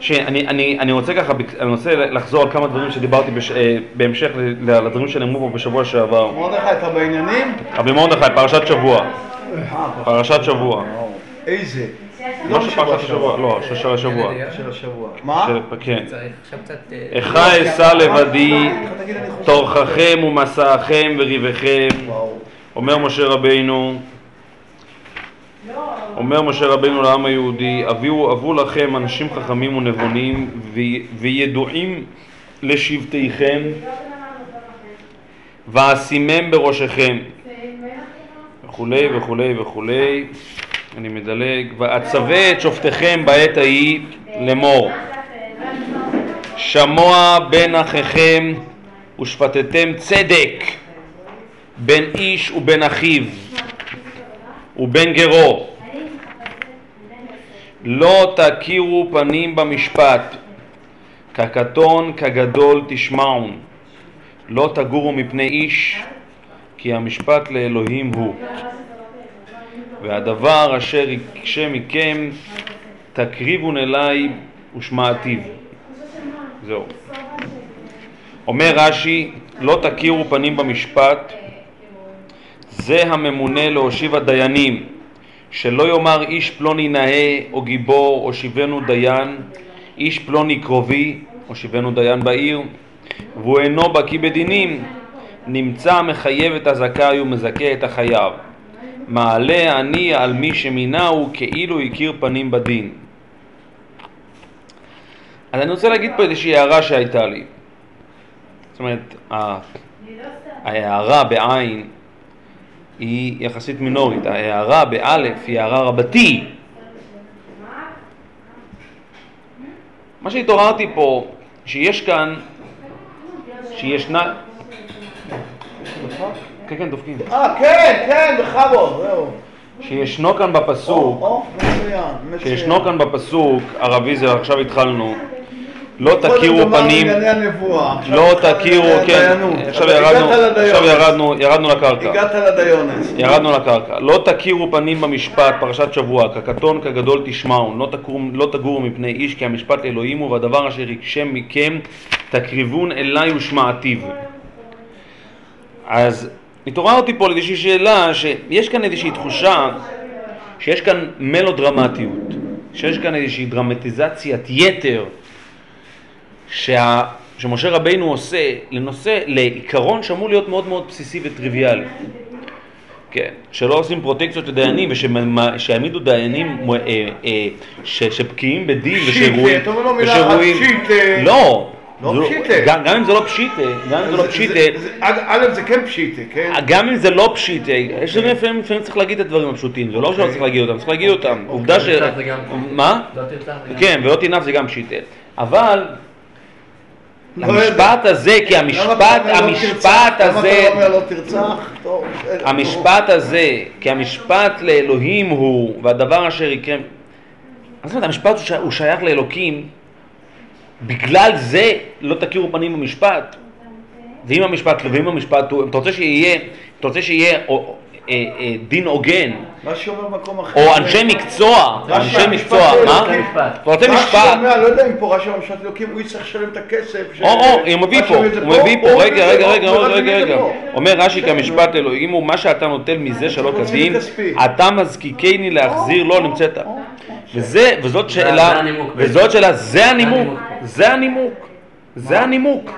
שאני אני, אני רוצה ככה, אני רוצה לחזור על כמה דברים שדיברתי בש, אה, בהמשך ל- לדברים שנאמרו פה בשבוע שעבר. מרדכי, אתה בעניינים? רבי מרדכי, פרשת שבוע. אה, פרשת שבוע. איזה? לא של פרשת השבוע, לא, של השבוע. של השבוע. מה? של- כן. איכה אשא לבדי, תגיד, אני חושב- טורחכם ומסעכם וריבכם. אומר משה רבינו, אומר משה רבינו לעם היהודי, הבו לכם אנשים חכמים ונבונים וי- וידועים לשבטיכם ואשימם בראשיכם וכולי וכולי וכולי. אני מדלג. ואצווה את שופטיכם בעת ההיא לאמור שמוע בין אחיכם ושפטתם צדק בין איש ובין אחיו ובין גרו לא תכירו פנים במשפט כקטון כגדול תשמעון. לא תגורו מפני איש כי המשפט לאלוהים הוא. והדבר אשר יקשה מכם תקריבון אליי ושמעתיו. זהו. אומר רש"י לא תכירו פנים במשפט זה הממונה להושיב הדיינים שלא יאמר איש פלוני נאה או גיבור או שיבנו דיין איש פלוני קרובי או שיבנו דיין בעיר והוא אינו בקיא בדינים נמצא מחייב את הזכאי ומזכה את החייב. מעלה אני על מי שמינהו כאילו הכיר פנים בדין. אז אני רוצה להגיד פה איזושהי הערה שהייתה לי. זאת אומרת, ה- ההערה בעין היא יחסית מינורית, ההערה באלף היא הערה רבתי. מה שהתעוררתי פה, שיש כאן, שישנה... כן, כן, דופקים. אה, כן, כן, בכבוד, זהו. שישנו כאן בפסוק. שישנו כאן בפסוק, ערבי זה עכשיו התחלנו, לא קודם תכירו פנים, לא תכירו, כן. עכשיו ירדנו, עכשיו. ירדנו, ירדנו לקרקע. הגעת לדיונס. ירדנו לקרקע. לא תכירו פנים במשפט, פרשת שבוע, כקטון כגדול תשמעון, לא, לא תגורו מפני איש, כי המשפט לאלוהים הוא, והדבר אשר יקשם מכם, תקריבון אליי ושמעתיו. אז התעוררתי פה לאיזושהי שאלה, שיש כאן איזושהי תחושה שיש כאן מלודרמטיות, שיש כאן איזושהי דרמטיזציית יתר שה, שמשה רבינו עושה לנושא, לעיקרון שאמור להיות מאוד מאוד בסיסי וטריוויאלי. כן, שלא עושים פרוטקציות לדיינים ושיעמידו דיינים אה, אה, ש, שבקיאים בדין פשיטה, ושרואים... אתה אומר לו מילה אחת, פשיטה. לא, לא זה פשיטה. גם, גם אם זה לא פשיטה, גם אם זה לא פשיטה, א', זה כן פשיטה, כן? גם אם זה לא פשיטה, יש דברים לפעמים לפעמים צריך להגיד את הדברים הפשוטים, זה לא שלא צריך להגיד אותם, צריך להגיד אותם. עובדה ש... מה? לא תרצח זה גם- כן, ולא תנאף זה גם פשיטה. אבל לא המשפט יודע. הזה, כי המשפט, לא המשפט הזה, לא. המשפט הזה, כי המשפט לאלוהים הוא, והדבר אשר יקרה, אומרת, המשפט הוא שייך לאלוקים, בגלל זה לא תכירו פנים במשפט. ואם המשפט, ואם המשפט הוא, אתה רוצה שיהיה, אתה רוצה שיהיה דין הוגן, מה שאומר במקום אחר. או אנשי מקצוע, רש"י, אנשי מקצוע, מה? אלוקים. משפט. אתה רוצה רש"י משפט, אומר, לא יודע אם פה רש"י המשפט אלוקים, הוא יצטרך לשלם את הכסף. או, או, הוא מביא רש"י פה, הוא מביא פה, רגע, רגע, רגע, רגע, רגע. אומר רש"י כמשפט אלוהים הוא מה שאתה נוטל מזה שלא כדין. אתה מזקיקני להחזיר לו נמצאת, וזה, וזאת זה שאלה. וזאת שאלה, זה הנימוק, הנימוק. זה הנימוק, זה הנימוק,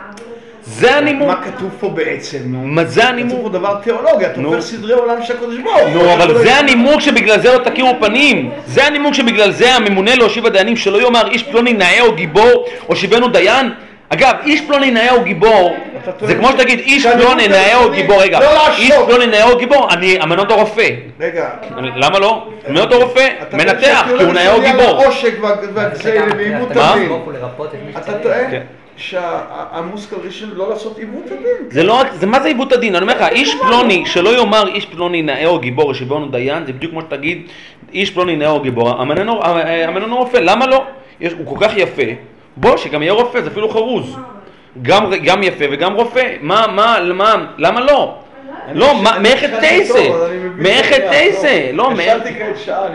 זה הנימוק, מה כתוב פה בעצם? נו? מה זה כתוב הנימוק? פה דבר תיאולוגי, אתה נו. עובר סדרי עולם של הקדוש ברוך. נו, אבל אתה זה לא- הנימוק שבגלל זה לא תכירו פנים. זה הנימוק שבגלל זה הממונה להושיב הדיינים שלא יאמר איש פלוני נאה או גיבור או שיבנו דיין. אגב, איש פלוני נאה או גיבור, טוען זה כמו שתגיד איש פלוני נאה או גיבור, רגע, לא. איש פלוני נאה או גיבור, אני אמנה אותו רופא. רגע. למה לא? אמנה אותו רופא, אתה מנתח, טוען כי הוא נאה או גיבור. אתה שצריך. שהמושכל ראשון לא לעשות עיוות הדין. זה לא רק, זה מה זה עיוות הדין? אני אומר לך, איש פלוני, שלא יאמר איש פלוני נאה או גיבור שיבנו דיין, זה בדיוק כמו שתגיד איש פלוני נאה או גיבור, אמננו רופא, למה לא? הוא כל כך יפה, בוא, שגם יהיה רופא, זה אפילו חרוז. גם, גם יפה וגם רופא, מה, מה, מה, למה לא? לא, מה- אני מאיך ישנתי תייסה? מאיך את תייסה? לא,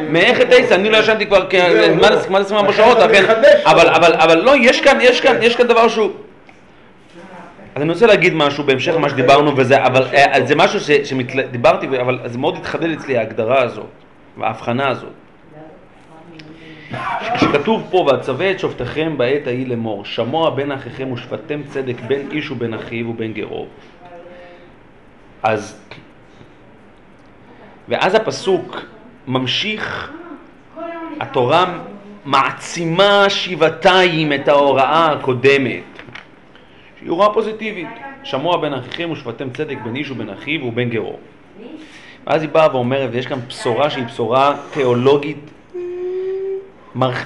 מאיך- את תייסה? אני לא ישנתי כבר כ- זהו, מה לא. זה- מה זה 24 לכן שעות, אבל- לו. אבל אבל לא, יש כאן, יש כאן, יש כאן דבר שהוא... אז אני רוצה להגיד משהו בהמשך למה שדיברנו וזה, אבל אה, זה משהו שדיברתי, אבל זה מאוד התחדד אצלי ההגדרה הזאת, וההבחנה הזאת. כשכתוב פה, ואצווה את שופטיכם בעת ההיא לאמור, שמוע בין אחיכם ושפטתם צדק בין איש ובין אחיו ובין גרו. אז, ואז הפסוק ממשיך, התורה מעצימה שבעתיים את ההוראה הקודמת, שהיא הוראה פוזיטיבית, שמוע בין אחיכם ושפטתם צדק בין איש ובין אחיו ובין גרו. ואז היא באה ואומרת, ויש כאן בשורה שהיא בשורה תיאולוגית.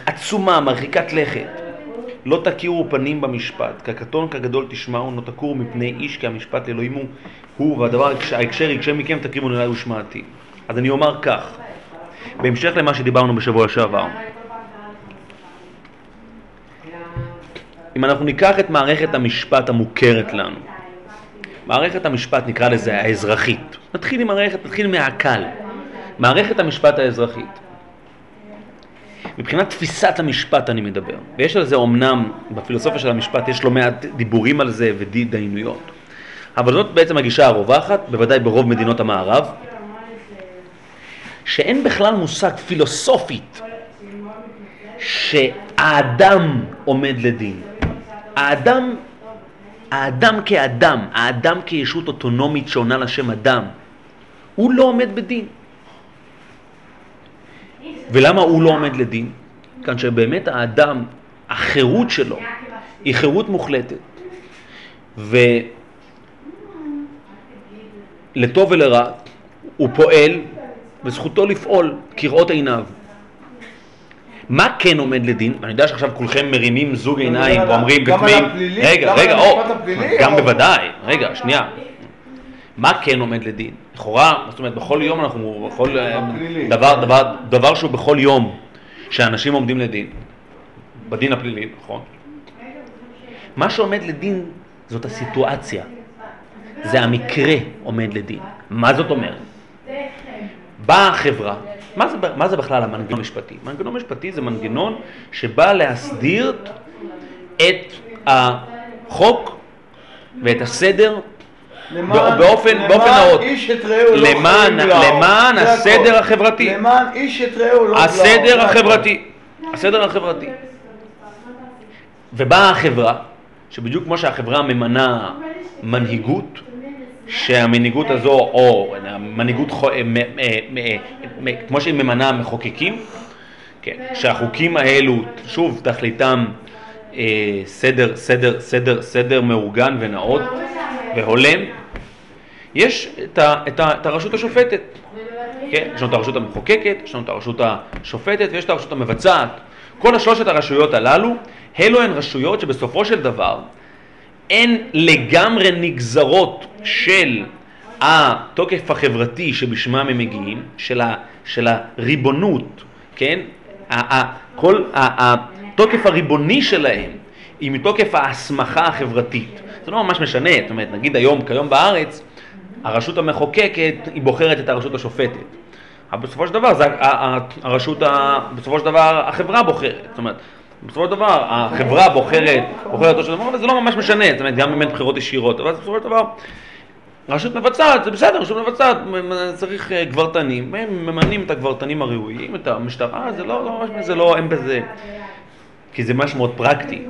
עצומה, מרחיקת לכת. לא תכירו פנים במשפט, כקטון כגדול תשמעו, לא תכורו מפני איש כי המשפט לאלוהים הוא, הוא והדבר ההקשר יקשה מכם תקריבו נראה ושמעתי. אז אני אומר כך, בהמשך למה שדיברנו בשבוע שעבר, אם אנחנו ניקח את מערכת המשפט המוכרת לנו, מערכת המשפט נקרא לזה האזרחית, נתחיל עם מערכת, נתחיל מהקל, מערכת המשפט האזרחית. מבחינת תפיסת המשפט אני מדבר, ויש על זה אומנם, בפילוסופיה של המשפט יש לא מעט דיבורים על זה ודיינויות, אבל זאת בעצם הגישה הרווחת, בוודאי ברוב מדינות המערב, שאין בכלל מושג פילוסופית שהאדם עומד לדין. האדם, האדם כאדם, האדם כישות אוטונומית שעונה לשם אדם, הוא לא עומד בדין. ולמה הוא לא עומד לדין? כאן שבאמת האדם, החירות שלו היא חירות מוחלטת. ולטוב ולרע הוא פועל וזכותו לפעול כראות עיניו. מה כן עומד לדין? אני יודע שעכשיו כולכם מרימים זוג עיניים ואומרים גם על הפלילי? רגע, גם רגע, על המשפט הפלילי, גם בוודאי, רגע, שנייה. מה כן עומד לדין? לכאורה, זאת אומרת, בכל יום אנחנו, בכל אה, הפלילי. דבר, דבר, דבר שהוא בכל יום שאנשים עומדים לדין, בדין הפלילי, נכון? מה שעומד לדין זאת הסיטואציה, זה המקרה עומד לדין. מה זאת אומרת? באה החברה, מה זה, מה זה בכלל המנגנון המשפטי? מנגנון משפטי זה מנגנון שבא להסדיר את החוק ואת הסדר באופן- נאות. איש את רעהו לא למען- חיים הסדר. החברתי. למען איש את רעהו לא. הסדר. החברתי, הסדר החברתי. ובאה החברה, שבדיוק כמו שהחברה ממנה מנהיגות, שהמנהיגות הזו, או מנהיגות, חו- מ- מ- מ- מ- כמו שהיא ממנה מחוקקים, כן, שהחוקים האלו, שוב, תכליתם אה, סדר, סדר, סדר, סדר מאורגן ונאות והולם, יש את, ה, את, ה, את הרשות השופטת, כן? יש לנו את הרשות המחוקקת, יש לנו את הרשות השופטת ויש את הרשות המבצעת. כל השלושת הרשויות הללו, אלו הן רשויות שבסופו של דבר הן לגמרי נגזרות של התוקף החברתי שבשמם הם מגיעים, של, ה, של הריבונות, כן? כל ה, התוקף הריבוני שלהם היא מתוקף ההסמכה החברתית. זה לא ממש משנה, זאת אומרת, נגיד היום, כיום בארץ, הרשות המחוקקת היא בוחרת את הרשות השופטת. אבל בסופו של דבר, זה הרשות, בסופו של דבר החברה בוחרת. זאת אומרת, בסופו של דבר החברה בוחרת, בוחרת אותו של דבר, וזה לא ממש משנה, זאת אומרת, גם אם אין בחירות ישירות, אבל בסופו של דבר, רשות מבצעת, זה בסדר, רשות מבצעת, צריך אה, גברתנים, הם ממנים את הגברתנים הראויים, את המשטרה, זה לא, לא ממש, זה לא, אין בזה, כי זה משהו מאוד פרקטי.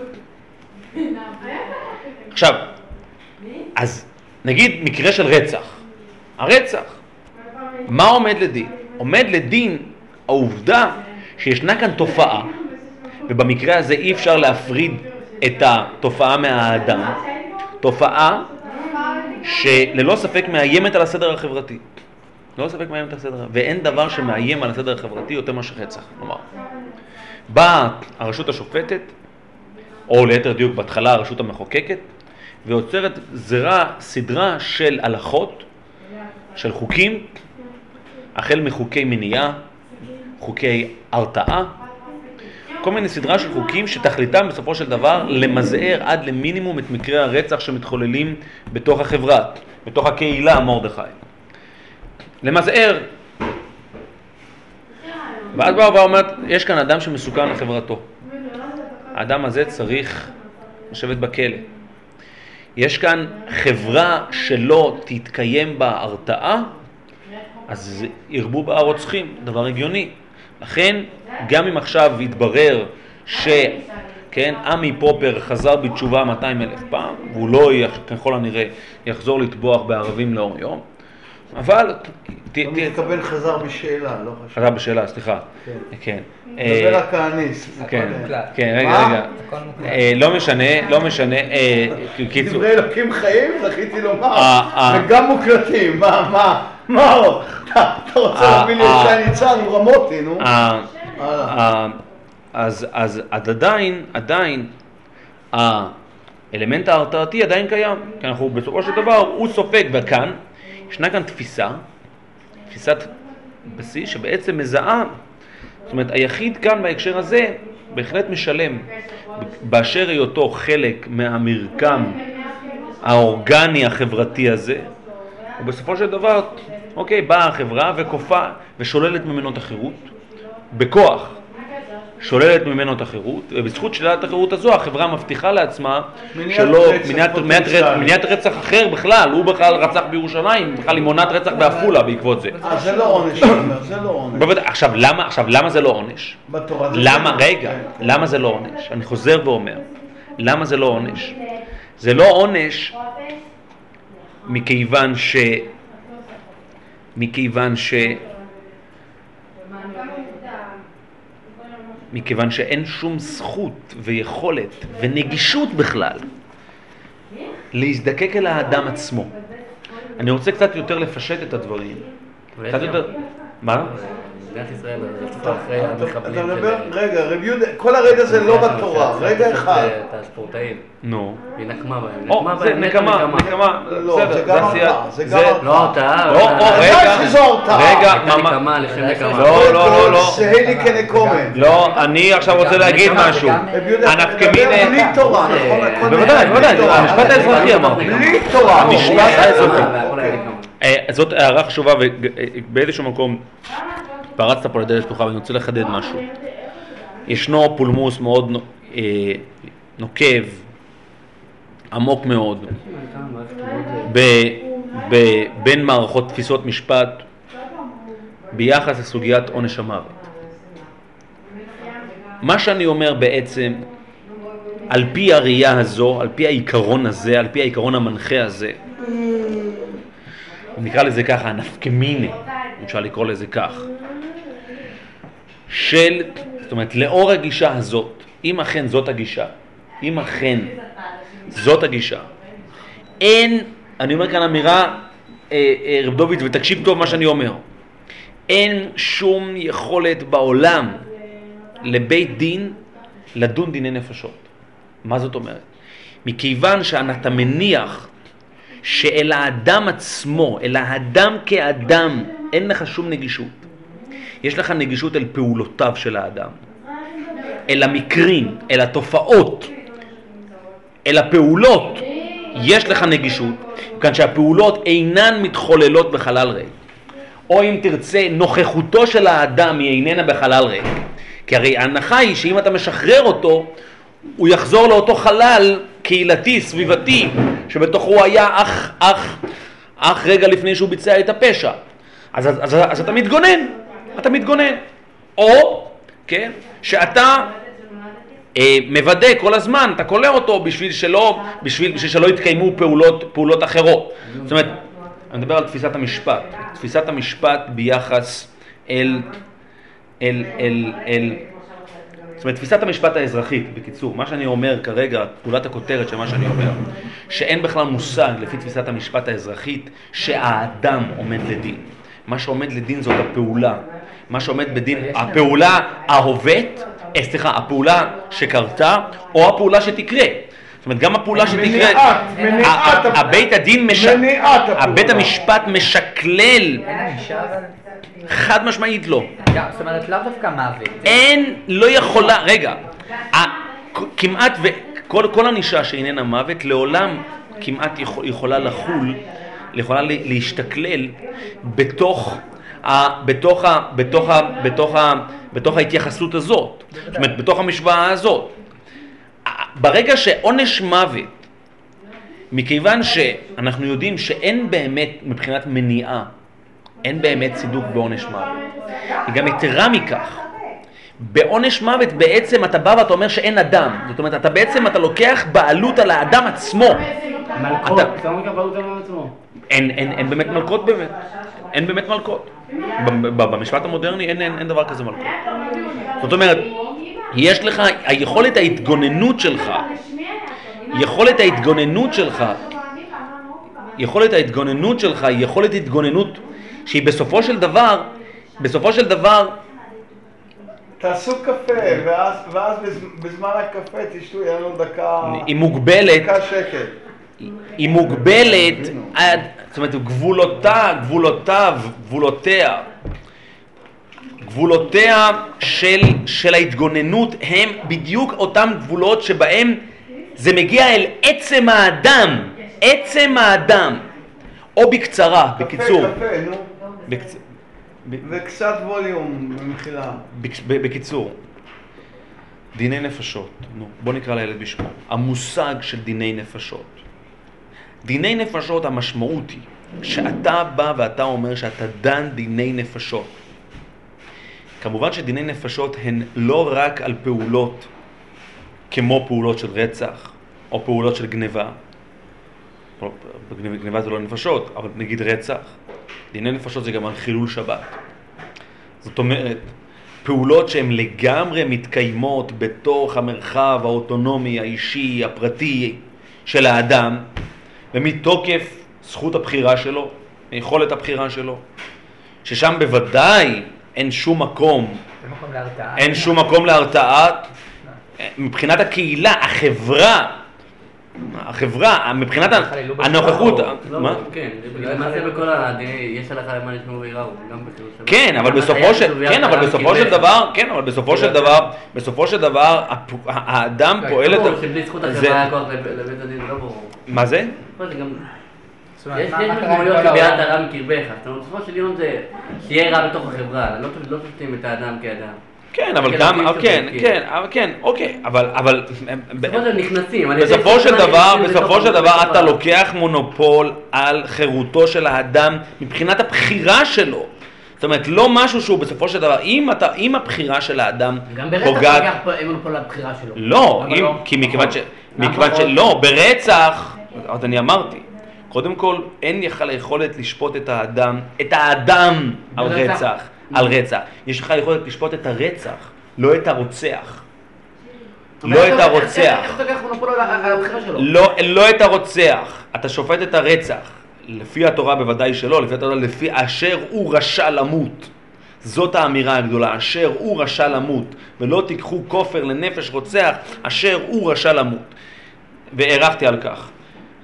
עכשיו, אז נגיד מקרה של רצח. הרצח, מה עומד לדין? עומד לדין העובדה שישנה כאן תופעה, ובמקרה הזה אי אפשר להפריד את התופעה מהאדם, תופעה שללא ספק מאיימת על הסדר החברתי. ללא ספק מאיימת על הסדר, ואין דבר שמאיים על הסדר החברתי יותר מאשר רצח, כלומר. באה הרשות השופטת, או ליתר דיוק בהתחלה הרשות המחוקקת, ויוצרת זרה, סדרה של הלכות, של חוקים, החל מחוקי מניעה, חוקי הרתעה, כל מיני סדרה של חוקים שתכליתם בסופו של דבר למזער עד למינימום את מקרי הרצח שמתחוללים בתוך החברה, בתוך הקהילה מרדכי. למזער. ואז באה ואומרת, יש כאן אדם שמסוכן לחברתו. האדם הזה צריך לשבת בכלא. יש כאן חברה שלא תתקיים בה הרתעה, אז ירבו בה הרוצחים, דבר הגיוני. לכן, גם אם עכשיו יתברר ש... כן, עמי פופר חזר בתשובה 200 אלף פעם, והוא לא, ככל הנראה, יחזור לטבוח בערבים לאור יום, אבל... ת- מתכוון חזר בשאלה, לא חשוב. חזר בשאלה, סליחה. כן. כן. מדבר אה, הכהניסט. כן. כן, רגע? רגע. אה, לא משנה, לא משנה, אה, קיצור. דברי אלוקים חיים, זכיתי לומר. וגם מוקלטים, מה, מה, מה עוד? אתה רוצה אה, להביא לי. את שי ניצן, הוא רמותי, נו. אז, אז עד עדיין, עדיין, האלמנט ההרתעתי עדיין קיים, כי אנחנו בסופו של דבר, הוא סופג, וכאן, ישנה כאן תפיסה, תפיסת בסיס שבעצם מזהה, זאת אומרת, היחיד כאן בהקשר הזה בהחלט משלם, באשר היותו חלק מהמרקם האורגני החברתי הזה, ובסופו של דבר, אוקיי, באה החברה וכופה ושוללת ממנו את החירות, בכוח, שוללת ממנו את החירות, ובזכות שלילת החירות הזו החברה מבטיחה לעצמה שלא, מניעת, רצח אחר בכלל, הוא בכלל רצח בירושלים, בכלל עם עונת רצח בעפולה בעקבות זה. אה, זה לא עונש, זה לא עונש. עכשיו למה, עכשיו למה זה לא עונש? בתורה זה למה, כן. רגע, כן. למה זה לא עונש? אני חוזר ואומר, למה זה לא עונש? זה לא עונש מכיוון ש... מכיוון ש... מכיוון שאין שום זכות ויכולת ונגישות בכלל להזדקק אל האדם עצמו. אני רוצה קצת יותר לפשט את הדברים. קצת יותר... מה? מדינת ישראל רדפה אחרי המחבלים אתה של... מדבר, רגע, רב יהודה, כל הרגע זה לא בתורה, רגע אחד. את הספורטאים, נו. היא נקמה בהם. נקמה בהם, נקמה, נקמה. לא, זה גם הרתעה, זה גם הרתעה. לא הרתעה, אבל- רגע, שזו הרתעה. רגע, נקמה לשם נקמה. לא, לא, לא, לא. סהלי כנקומת. לא, אני עכשיו רוצה להגיד משהו. וגם- רב יהודה, אתה הנפקא מדבר מינה- בלי תורה, נכון? בוודאי, בוודאי. המשפט האזרחי אמרתי. בלי תורה. המשפט האזרחי. אה, זאת הערה חשובה ובאיזשהו מקום פרצת פה לדלת פתוחה ואני רוצה לחדד משהו. ישנו פולמוס מאוד אה, נוקב, עמוק מאוד, בין מערכות תפיסות משפט ביחס לסוגיית עונש המוות. מה שאני אומר בעצם, על פי הראייה הזו, על פי העיקרון הזה, על פי העיקרון המנחה הזה, נקרא לזה ככה, הנפקמיני, אם אפשר לקרוא לזה כך, של, זאת אומרת, לאור הגישה הזאת, אם אכן זאת הגישה, אם אכן זאת הגישה, אין, אני אומר כאן אמירה, אה, אה, רב דוביץ, ותקשיב טוב מה שאני אומר, אין שום יכולת בעולם לבית דין לדון דיני נפשות. מה זאת אומרת? מכיוון שאתה מניח שאל האדם עצמו, אל האדם כאדם, אין לך שום נגישות. יש לך נגישות אל פעולותיו של האדם, אל המקרים, אל התופעות, אל הפעולות, יש לך נגישות, כאן שהפעולות אינן מתחוללות בחלל ריק. או אם תרצה, נוכחותו של האדם היא איננה בחלל ריק. כי הרי ההנחה היא שאם אתה משחרר אותו, הוא יחזור לאותו חלל קהילתי, סביבתי, שבתוכו הוא היה אך, אך, אך רגע לפני שהוא ביצע את הפשע. אז, אז, אז, אז אתה מתגונן, אתה מתגונן. או, כן, שאתה אה, מוודא כל הזמן, אתה כולא אותו בשביל שלא, בשביל, בשביל שלא יתקיימו פעולות, פעולות אחרות. זאת אומרת, אני מדבר על תפיסת המשפט, תפיסת המשפט ביחס אל, אל, אל, אל, זאת אומרת, תפיסת המשפט האזרחית, בקיצור, מה שאני אומר כרגע, פעולת הכותרת של מה שאני אומר, שאין בכלל מושג לפי תפיסת המשפט האזרחית שהאדם עומד לדין. מה שעומד לדין זאת הפעולה. מה שעומד בדין, הפעולה ההווית, אה, סליחה, הפעולה שקרתה, או הפעולה שתקרה. זאת אומרת, גם הפעולה שתקרה, מניעת, מניעת. הבית הדין, מש... מניעת הפעולה. הבית המשפט משקלל? חד משמעית לא. גם, זאת אומרת, לאו דווקא מוות. אין, לא יכולה, רגע, כמעט וכל כל ענישה שאיננה מוות, לעולם כמעט יכול, יכולה לחול יכולה לה- להשתכלל בתוך, בתוך, ה, בתוך, ה, בתוך, ה, בתוך ההתייחסות הזאת, זאת אומרת, בתוך המשוואה הזאת. ברגע שעונש מוות, מכיוון שאנחנו יודעים שאין באמת, מבחינת מניעה, אין באמת צידוק בעונש מוות. וגם יתרה מכך, בעונש מוות בעצם אתה בא ואתה אומר שאין אדם. זאת אומרת, אתה בעצם, אתה לוקח בעלות על האדם עצמו. מלכות, אתה- אתה לא מקבל בעלות על עצמו. אין, באמת מלכות באמת. אין באמת מלכות. ב- ב- במשפט המודרני אין, דבר כזה מלכות. זאת אומרת, יש לך, היכולת ההתגוננות שלך, יכולת ההתגוננות שלך, יכולת ההתגוננות שלך היא יכולת התגוננות שהיא בסופו של דבר, בסופו של דבר, תעשו קפה, ואז, ואז בז- בזמן הקפה תשתו, יהיה לנו דקה, היא מוגבלת, דקה שקט. היא מוגבלת עד, זאת אומרת, גבולותיה, גבולותיו, גבולותיה, גבולותיה של, של ההתגוננות הם בדיוק אותם גבולות שבהם זה מגיע אל עצם האדם, עצם האדם, או בקצרה, בקיצור, קפה, קפה, נו. בקצ... ב- וקצת ווליום, במחילה. בק- בקיצור, דיני נפשות, נו, בוא נקרא לילד בשמו, המושג של דיני נפשות. דיני נפשות המשמעות היא שאתה בא ואתה אומר שאתה דן דיני נפשות. כמובן שדיני נפשות הן לא רק על פעולות כמו פעולות של רצח או פעולות של גניבה. גניבה זה לא נפשות, אבל נגיד רצח. דיני נפשות זה גם על חילול שבת. זאת אומרת, פעולות שהן לגמרי מתקיימות בתוך המרחב האוטונומי, האישי, הפרטי של האדם, ומתוקף זכות הבחירה שלו, יכולת הבחירה שלו, ששם בוודאי אין שום מקום, אין שום מקום להרתעה מבחינת הקהילה, החברה, החברה, מבחינת הנוכחות, לא, מה? כן, זה למעשה בכל ה... יש הלכה למען ישמעו ויראו, גם בחילול שבת. כן, אבל גם בסופו של, כן, אבל "ואהבת בסופו של מקרבך". דבר, כן, אבל בסופו של דבר, בסופו של דבר, האדם פועל את... ברור שבלי זכות זה- החברה היה כוח לב- לבית הדין, לא ברור. מה זה? זה יש מה- יש מה קרה עם משמעויות כל של ביאת העולם? הרע מקרבך, זאת אומרת, בסופו של יום זה שיהיה רע בתוך החברה, לא לא שופטים את האדם כאדם. כן, אבל כן, גם, אבל כן, צודק, כן, אבל כן, אוקיי, אבל, אבל, בסופו של דבר נכנסים. בסופו של דבר, נכנסים בסופו לתוך- של דבר לתוך אתה לוקח מונופול על חירותו של האדם מבחינת הבחירה שלו. זאת אומרת, לא משהו שהוא בסופו של דבר, אם אתה, אם הבחירה של האדם גם ברצח פוגעת, לוקח מונופול על הבחירה שלו. לא, אם, לא. כי מכיוון ש... גם מכיוון פחות. שלא, ברצח, אז אני אמרתי, קודם כל, אין לך יכולת לשפוט את האדם, את האדם על. רצח, על רצח. יש לך יכולת לשפוט את הרצח, לא את הרוצח. לא את הרוצח. לא, לא את הרוצח, אתה שופט את הרצח. לפי התורה בוודאי שלא, לפי התורה לפי אשר הוא רשע למות. זאת האמירה הגדולה, אשר הוא רשע למות, ולא תיקחו כופר לנפש רוצח, אשר הוא רשע למות. והערכתי על כך.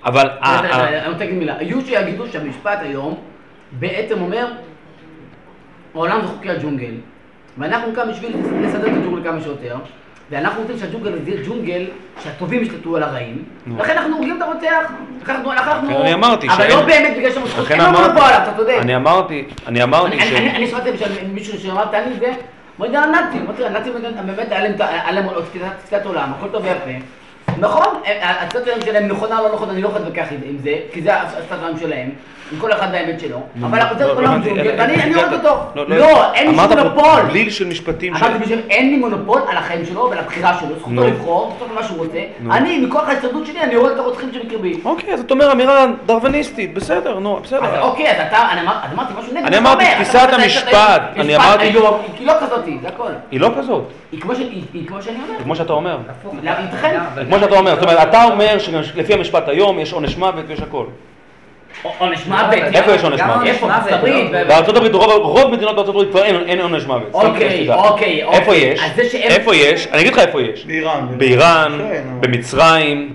אבל... אני רוצה להגיד מילה. היו שיגידו שהמשפט היום בעצם אומר, העולם זה חוקי הג'ונגל, ואנחנו כאן בשביל לסדר את הג'ונגל כמה שיותר, ואנחנו רוצים שהג'ונגל הזה יהיה ג'ונגל שהטובים ישלטו על הרעים. לכן אנחנו הורגים את הרוצח, אנחנו... אנחנו... אני אמרתי אבל לא באמת בגלל שהם לכן אין לנו מונופול עליו, אתה צודק. אני אמרתי, אני אמרתי ש... אני- שמעתי מישהו שאמר טעני את זה, אמרתי על הנאצים, אמרתי הנאצים באמת היה להם תפיסת- עולם, הכל טוב ויפה. נכון, התפיסת העולם שלהם נכונה או לא נכונה, אני לא יכול להתווכח עם זה, כי זה התפיסת העולם שלהם, כל אחד והאמת שלו, אבל לא, זה לא הבנתי, ג'ונגל, ואני אוהב? אותו. לא, אין לי שום אמרת מונופול. בליל של משפטים אין לי מונופול על החיים שלו ועל הבחירה שלו, זכותו. לבחור, לעשות מה שהוא רוצה. אני, מכוח ההישרדות שלי, אני הורג את הרוצחים שבקרבי. אוקיי, אז אתה אומר אמירה דרוויניסטית, בסדר, נו, בסדר. אוקיי, אז אתה, אני אמרתי משהו נגד, אני אמרתי? תפיסת המשפט, אני אמרתי- היא לא כזאתי, זה הכל. היא לא כזאת, היא כמו שאני אומר. כמו שאתה אומר. כמו שאתה אומר, זאת אומרת, אתה אומר שלפי המשפט היום יש עונש מוות ויש הכל. עונש מוות. איפה יש עונש מוות? איפה? בארצות בארצות הברית, רוב, מדינות בארצות הברית כבר אין, עונש מוות. אוקיי. אוקיי, אוקיי. איפה יש? איפה יש? אני אגיד לך איפה יש. באיראן. באיראן, כן. במצרים,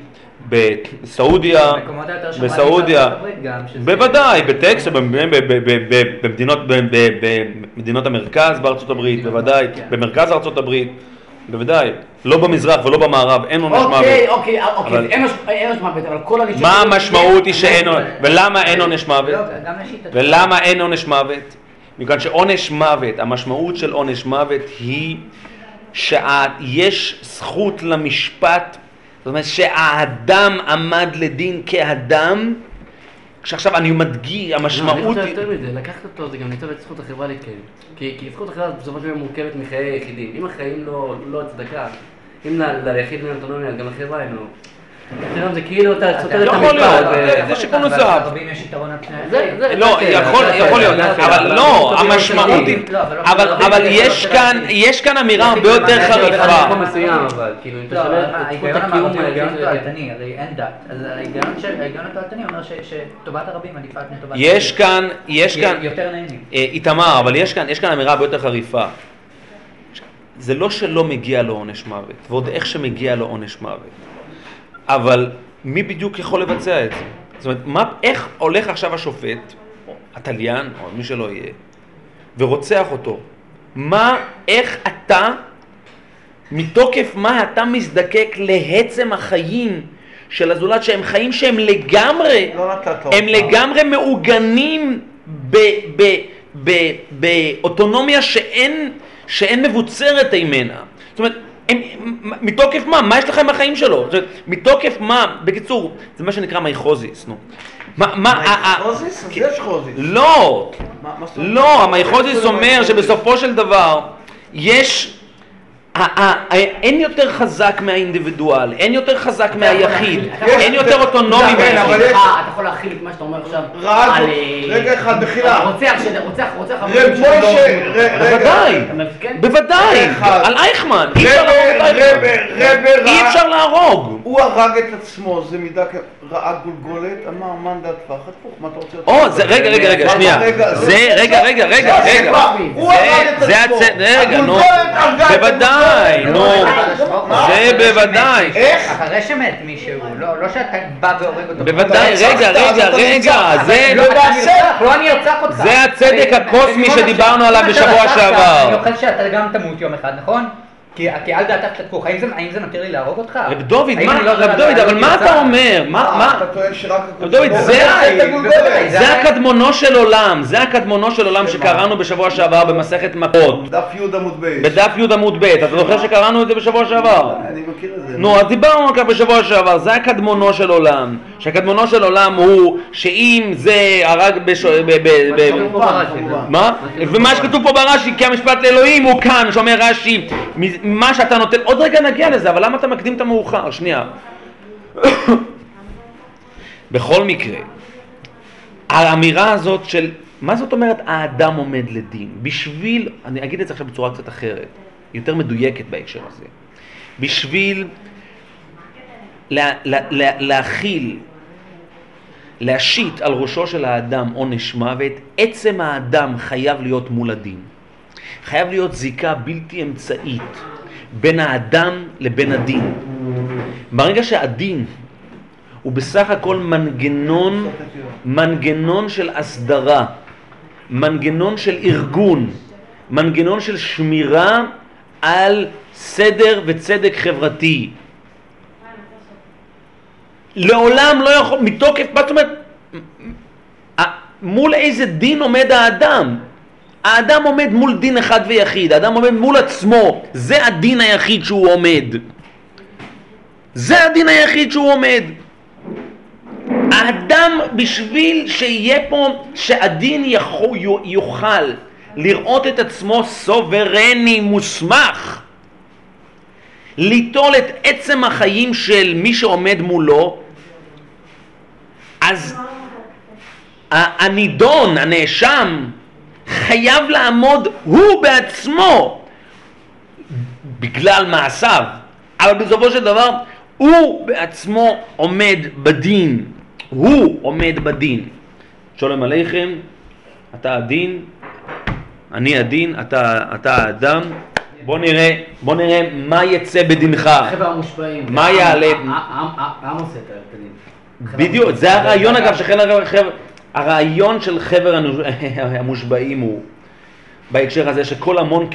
בסעודיה, בסעודיה, בוודאי, בטקסס, ב- ב- ב- ב- ב- במדינות ב- ב- במדינות המרכז בארצות הברית, בוודאי, כן. במרכז ארצות הברית, בוודאי. לא במזרח ולא במערב, אין עונש מוות. אוקיי, אוקיי, אוקיי, אין עונש- מוות, אבל כל ענישה... מה המשמעות היא שאין עונש, ולמה אין עונש מוות? לא. ולמה אין עונש מוות? מכיוון שעונש מוות, המשמעות של עונש מוות היא שיש זכות למשפט, זאת אומרת שהאדם עמד לדין כאדם, כשעכשיו אני מדגיש, אני המשמעות היא... יותר מזה, לקחת אותו זה גם ניתן את זכות החברה להתקיים. כי זכות החברה בסופו של דבר מורכבת מחיי היחידים. אם החיים לא לא הצדקה, אם ליחיד אין אוטונומיה, גם לחברה אין לו. זה כאילו אתה סותר את יכול המשפט. להיות, ו- זה שיקול אבל נוסף. לערבים יש יתרון על פני זה- האחרים. זה- לא, כן, יכול, להיות, אבל לא, המשמעות היא, לא, אבל לא יש לא כאן. יש כאן אמירה הרבה יותר חריפה. כאילו, לא, ההיגיון הקיום המערבי הוא היחיד היגיון של- תועלתני, הרי אין דת. אז ההיגיון התועלתני אומר שטובת הרבים עדיפה על פני טובת יש הרבים. כאן, יש כאן, יותר נהנים. אה, איתמר, אבל יש כאן, יש כאן אמירה הרבה יותר חריפה. זה לא שלא מגיע לו עונש מוות, ועוד איך שמגיע לו עונש מוות. אבל מי בדיוק יכול לבצע את זה? זאת אומרת, מה, איך הולך עכשיו השופט, או התליין, או מי שלא יהיה, ורוצח אותו? מה, איך אתה, מתוקף מה אתה מזדקק לעצם החיים של הזולת, שהם חיים שהם לגמרי, לא הם. לגמרי מעוגנים באוטונומיה שאין, שאין מבוצרת ממנה. זאת אומרת, הם, מתוקף מה? מה יש לכם בחיים שלו? אומרת, מתוקף מה? בקיצור, זה מה שנקרא מייכוזיס, נו. מה, מה, ה- ה- חוזיס? אז כן. יש חוזיס. לא? לא, זה אומר? שבסופו של דבר יש, אין יותר חזק מהאינדיבידואל, אין יותר חזק מהיחיד, אין יותר אוטונומי כן, מהיחיד. אתה יכול להכיל את מה שאתה אומר עכשיו על, אה, רגע אחד, מחילה. רוצח, רוצח, רוצח, רב רגע. בוודאי? כן? בוודאי. על אייכמן, אי אפשר להרוג את אייכמן, רבה, אי אפשר להרוג. הוא הרג את עצמו, זה מידה כ... ראה גולגולת, אמר מאן דעתך, הפוך, מה אתה רוצה? או, זה, רגע, רגע, רגע, שנייה. רגע, זה, רגע, רגע, רגע, זה רגע. הוא הרג את עצמו. רגע, נו. הגולגולת הרגה את בוודאי, הגולגולת. נו. מה? זה בוודאי. איך? אחרי שמת מישהו, לא לא שאתה בא והורג אותו. בוודאי, רגע, רגע, רגע. זה... לא, נרצח, לא אני ארצח אותך. זה הצדק הקוסמי שדיברנו עליו בשבוע שעבר. אני אוכל שאתה גם תמות יום אחד, נכון? כי כי על דעתך שתקוך, האם זה- האם זה מתיר לי להרוג אותך? רב דוד, מה, אני לא רב דוד, אבל מה? אתה אומר? מה, אה, מה? אתה טוען שרק רב דוד, זה- הקדמונו של עולם, זה הקדמונו של עולם? שקראנו בשבוע שעבר במסכת מכות. דף י' עמוד ב'. בדף י' עמוד ב', אתה זוכר שקראנו את זה בשבוע שעבר? אני מכיר את זה. נו, אז דיברנו על כך בשבוע שעבר, זה הקדמונו של עולם. שהקדמונו של עולם הוא שאם זה הרג בש... ב... ב... ב... כתוב פה ברש"י, כמובן. זה. מה? ומה שכתוב פה ברש"י, כי המשפט לאלוהים הוא כאן, שאומר רש"י, מה שאתה נותן, עוד רגע נגיע לזה, אבל למה אתה מקדים את המאוחר? שנייה. בכל מקרה, האמירה הזאת של, מה זאת אומרת האדם עומד לדין? בשביל, אני אגיד את זה עכשיו בצורה קצת אחרת, יותר מדויקת בהקשר הזה. בשביל לה, לה, לה, להכיל, להשית על ראשו של האדם עונש מוות, עצם האדם חייב להיות מול הדין. חייב להיות זיקה בלתי אמצעית בין האדם לבין הדין. ברגע שהדין הוא בסך הכל מנגנון, מנגנון של הסדרה, מנגנון של ארגון, מנגנון של שמירה על סדר וצדק חברתי. לעולם לא יכול, מתוקף, מה זאת אומרת, מול איזה דין עומד האדם? האדם עומד מול דין אחד ויחיד, האדם עומד מול עצמו, זה הדין היחיד שהוא עומד. זה הדין היחיד שהוא עומד. האדם, בשביל שיהיה פה, שהדין יוכל לראות את עצמו סוברני, מוסמך, ליטול את עצם החיים של מי שעומד מולו, אז הנידון, הנאשם, חייב לעמוד הוא בעצמו בגלל מעשיו, אבל בסופו של דבר הוא בעצמו עומד בדין, הוא עומד בדין. שולם עליכם, אתה הדין, אני הדין, אתה, אתה האדם. בוא נראה, בוא נראה מה יצא בדינך. חבר'ה המושפעים. מה יעלה? העם- עושה את הדין. בדיוק, זה הרעיון אגב של חבר, חבר, הרעיון של חבר המושבעים הוא בהקשר הזה שכל המון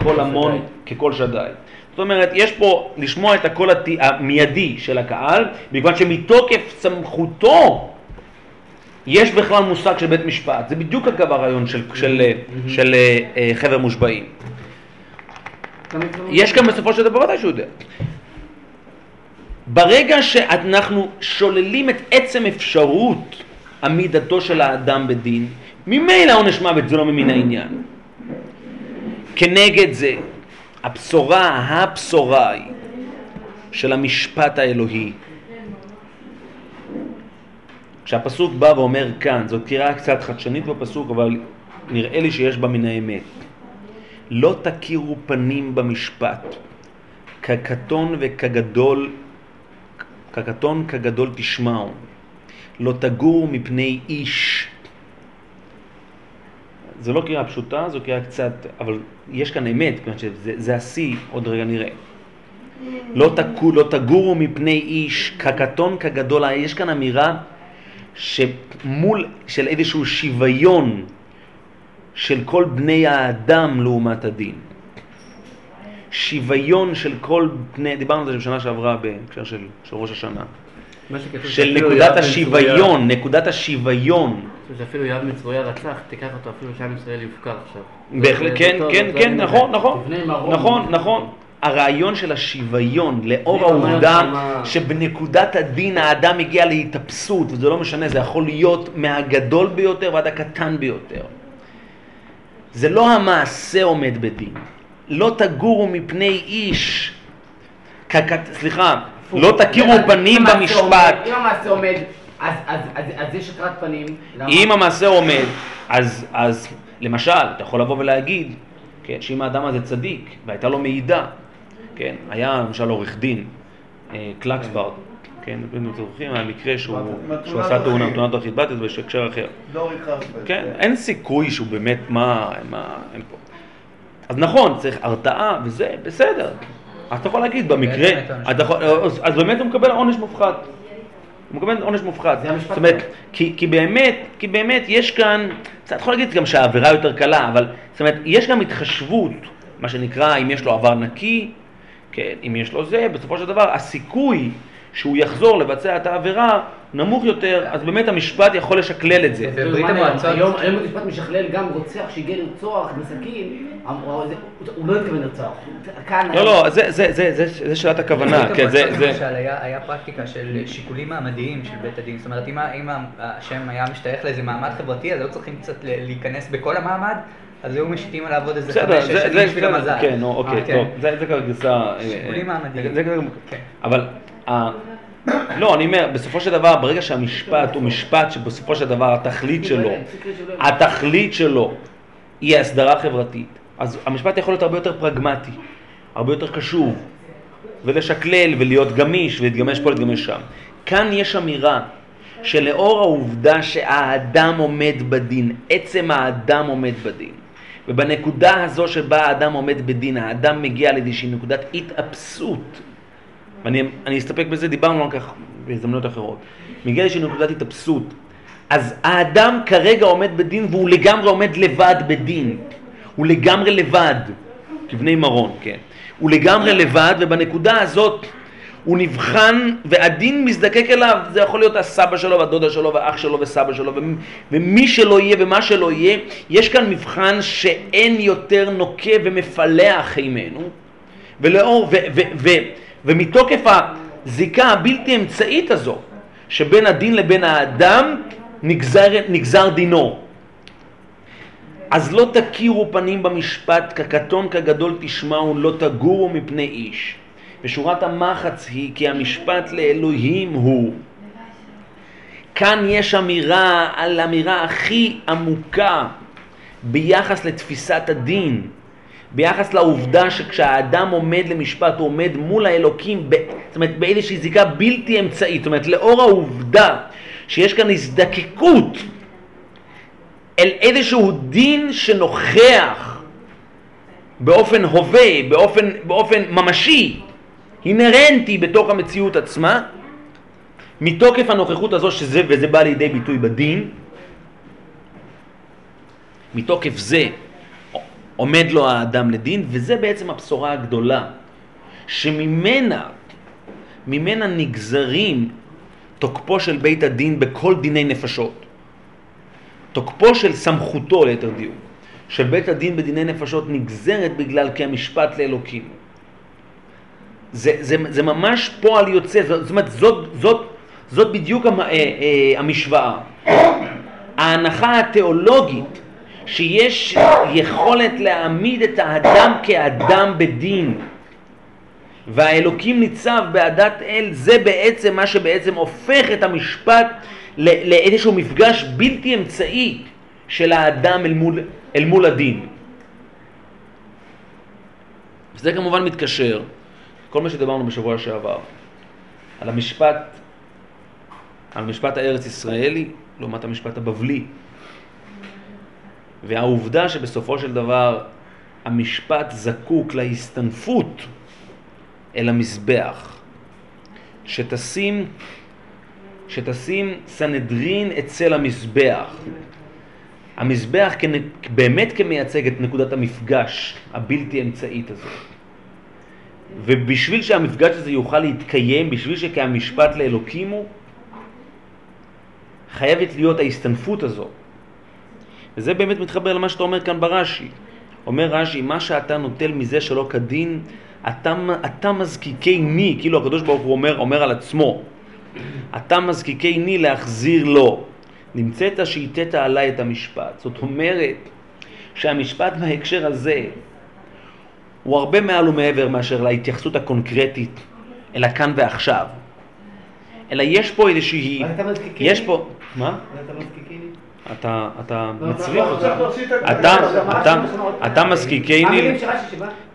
ככל המון. ככל שדי. זאת אומרת, יש פה לשמוע את הקול המיידי של הקהל, בגלל שמתוקף סמכותו יש בכלל מושג של בית משפט. זה בדיוק אגב הרעיון של, של, של, של אה, אה, חבר מושבעים. יש גם בסופו של דבר, בוודאי שהוא יודע. ברגע שאנחנו שוללים את עצם אפשרות עמידתו של האדם בדין, ממילא עונש מוות זה לא ממין העניין. כנגד זה, הבשורה, הבשורה היא של המשפט האלוהי. כשהפסוק בא ואומר כאן, זאת קריאה קצת חדשנית בפסוק, אבל נראה לי שיש בה מן האמת. לא תכירו פנים במשפט, כקטון וכגדול, כקטון כגדול תשמעו, לא תגורו מפני איש. זו לא קריאה פשוטה, זו קריאה קצת, אבל יש כאן אמת, כיוון שזה זה השיא, עוד רגע נראה. לא, תקו, לא תגורו מפני איש, כקטון כגדול, יש כאן אמירה שמול, של איזשהו שוויון של כל בני האדם לעומת הדין. שוויון של כל בני, דיברנו על זה בשנה שעברה בהקשר של, של ראש השנה, של נקודת השוויון, נקודת השוויון. שאפילו יואב בן צרויה רצח, תיקח אותו אפילו שעם ישראל יופקר עכשיו. בהחלט, כן, כן, כן, נכון. נכון. נכון, נכון. הרעיון של השוויון, לאור העובדה שבנקודת הדין האדם הגיע להתאפסות, וזה לא משנה, זה יכול להיות מהגדול ביותר ועד הקטן ביותר. זה לא המעשה עומד בדין. לא תגורו מפני איש. סליחה, לא תכירו פנים במשפט. אם המעשה עומד, אז- אז אז- אז יש התרת פנים. אם המעשה עומד, אז, אז למשל, אתה יכול לבוא ולהגיד, כן, שאם האדם הזה צדיק והייתה לו מעידה, כן, היה למשל עורך דין, אה, קלקסברד, כן, אתם זוכרים, המקרה שהוא, עשה תאונה. תאונת דרכים, באתי זה בהקשר אחר. כן, אין סיכוי שהוא באמת, מה, מה, אין פה. אז נכון, צריך הרתעה וזה, בסדר. אז אתה יכול להגיד, במקרה, אז, באמת הוא מקבל עונש מופחת. הוא מקבל עונש מופחת. זאת אומרת, כי באמת, כי באמת יש כאן, אתה יכול להגיד גם שהעבירה יותר קלה, אבל זאת אומרת, יש גם התחשבות, מה שנקרא, אם יש לו עבר נקי, כן, אם יש לו זה, בסופו של דבר הסיכוי שהוא יחזור לבצע את העבירה נמוך יותר, אז באמת המשפט יכול לשקלל את זה. בברית מה, המועצות- היום המשפט משכלל גם רוצח שהגיע לרצוח בסכין, הוא לא התכוון לרצוח. לא, לא, זה, זה, זה, זה, זה שאלת הכוונה, בברית כן, המועצות למשל היה, פרקטיקה של שיקולים מעמדיים של בית הדין, זאת אומרת אם, השם היה משתייך לאיזה מעמד חברתי אז היו צריכים קצת להיכנס בכל המעמד, אז היו משיתים עליו עוד איזה חמש, שש זה, שנים זה, בשביל זה, המזל. כן, אוקיי, אה, כן. טוב, זה, זה כבר גרסה, אה, שיקולים אה, מעמדיים. זה, זה, כן. אבל, לא, אני אומר, בסופו של דבר, ברגע שהמשפט הוא משפט שבסופו של דבר התכלית שלו, התכלית שלו היא הסדרה חברתית, אז המשפט יכול להיות הרבה יותר פרגמטי, הרבה יותר קשוב, ולשקלל ולהיות גמיש, ולהתגמש פה, להתגמש שם. כאן יש אמירה שלאור העובדה שהאדם עומד בדין, עצם האדם עומד בדין, ובנקודה הזו שבה האדם עומד בדין, האדם מגיע לאיזושהי נקודת התאפסות, ואני אני אסתפק בזה, דיברנו על כך בהזדמנויות אחרות, מגיע לאיזושהי נקודת התאפסות, אז האדם כרגע עומד בדין והוא לגמרי עומד לבד בדין, הוא לגמרי לבד, כבני מרון, כן, הוא לגמרי לבד ובנקודה הזאת הוא נבחן והדין מזדקק אליו, זה יכול להיות הסבא שלו והדודה שלו והאח שלו וסבא שלו ומ- ומי שלא יהיה ומה שלא יהיה, יש כאן מבחן שאין יותר נוקה ומפלח עימנו. ולאור, ו, ו, ו, ומתוקף הזיקה הבלתי אמצעית הזו שבין הדין לבין האדם נגזר, נגזר דינו. אז לא תכירו פנים במשפט, כקטון כגדול תשמעו, לא תגורו מפני איש. ושורת המחץ היא כי המשפט לאלוהים הוא. כאן יש אמירה על אמירה הכי עמוקה ביחס לתפיסת הדין, ביחס לעובדה שכשהאדם עומד למשפט הוא עומד מול האלוקים, ב, זאת אומרת באיזושהי זיקה בלתי אמצעית, זאת אומרת לאור העובדה שיש כאן הזדקקות אל איזשהו דין שנוכח באופן הווה, באופן, באופן ממשי, אינהרנטי בתוך המציאות עצמה, מתוקף הנוכחות הזו שזה, וזה בא לידי ביטוי בדין, מתוקף זה עומד לו האדם לדין, וזה בעצם הבשורה הגדולה, שממנה, ממנה נגזרים תוקפו של בית הדין בכל דיני נפשות. תוקפו של סמכותו, ליתר דיוק, של בית הדין בדיני נפשות נגזרת בגלל כי המשפט לאלוקים. זה, זה, זה ממש פועל יוצא, זאת אומרת, זאת, זאת, זאת בדיוק אה, אה, המשוואה. ההנחה התיאולוגית שיש יכולת להעמיד את האדם כאדם בדין והאלוקים ניצב בעדת אל, זה בעצם מה שבעצם הופך את המשפט לאיזשהו מפגש בלתי אמצעי של האדם אל מול, אל מול הדין. זה כמובן מתקשר, כל מה שדיברנו בשבוע שעבר, על המשפט, על המשפט הארץ ישראלי לעומת המשפט הבבלי. והעובדה שבסופו של דבר המשפט זקוק להסתנפות אל המזבח, שתשים, שתשים סנהדרין אצל המזבח. המזבח כנ... באמת כמייצג את נקודת המפגש הבלתי אמצעית הזאת. ובשביל שהמפגש הזה יוכל להתקיים, בשביל שכהמשפט לאלוקים הוא, חייבת להיות ההסתנפות הזאת. וזה באמת מתחבר למה שאתה אומר כאן ברש"י. אומר רש"י, מה שאתה נוטל מזה שלא כדין, אתה, אתה מזקיקני, כאילו הקדוש ברוך הוא אומר, אומר על עצמו, אתה מזקיקני להחזיר לו. נמצאת שהיטית עליי את המשפט. זאת אומרת שהמשפט בהקשר הזה הוא הרבה מעל ומעבר מאשר להתייחסות הקונקרטית אל הכאן ועכשיו. אלא יש פה איזושהי... יש פה... מה? אתה, אתה מצריך אותך. אתה, אתה, אתה מזקיקני,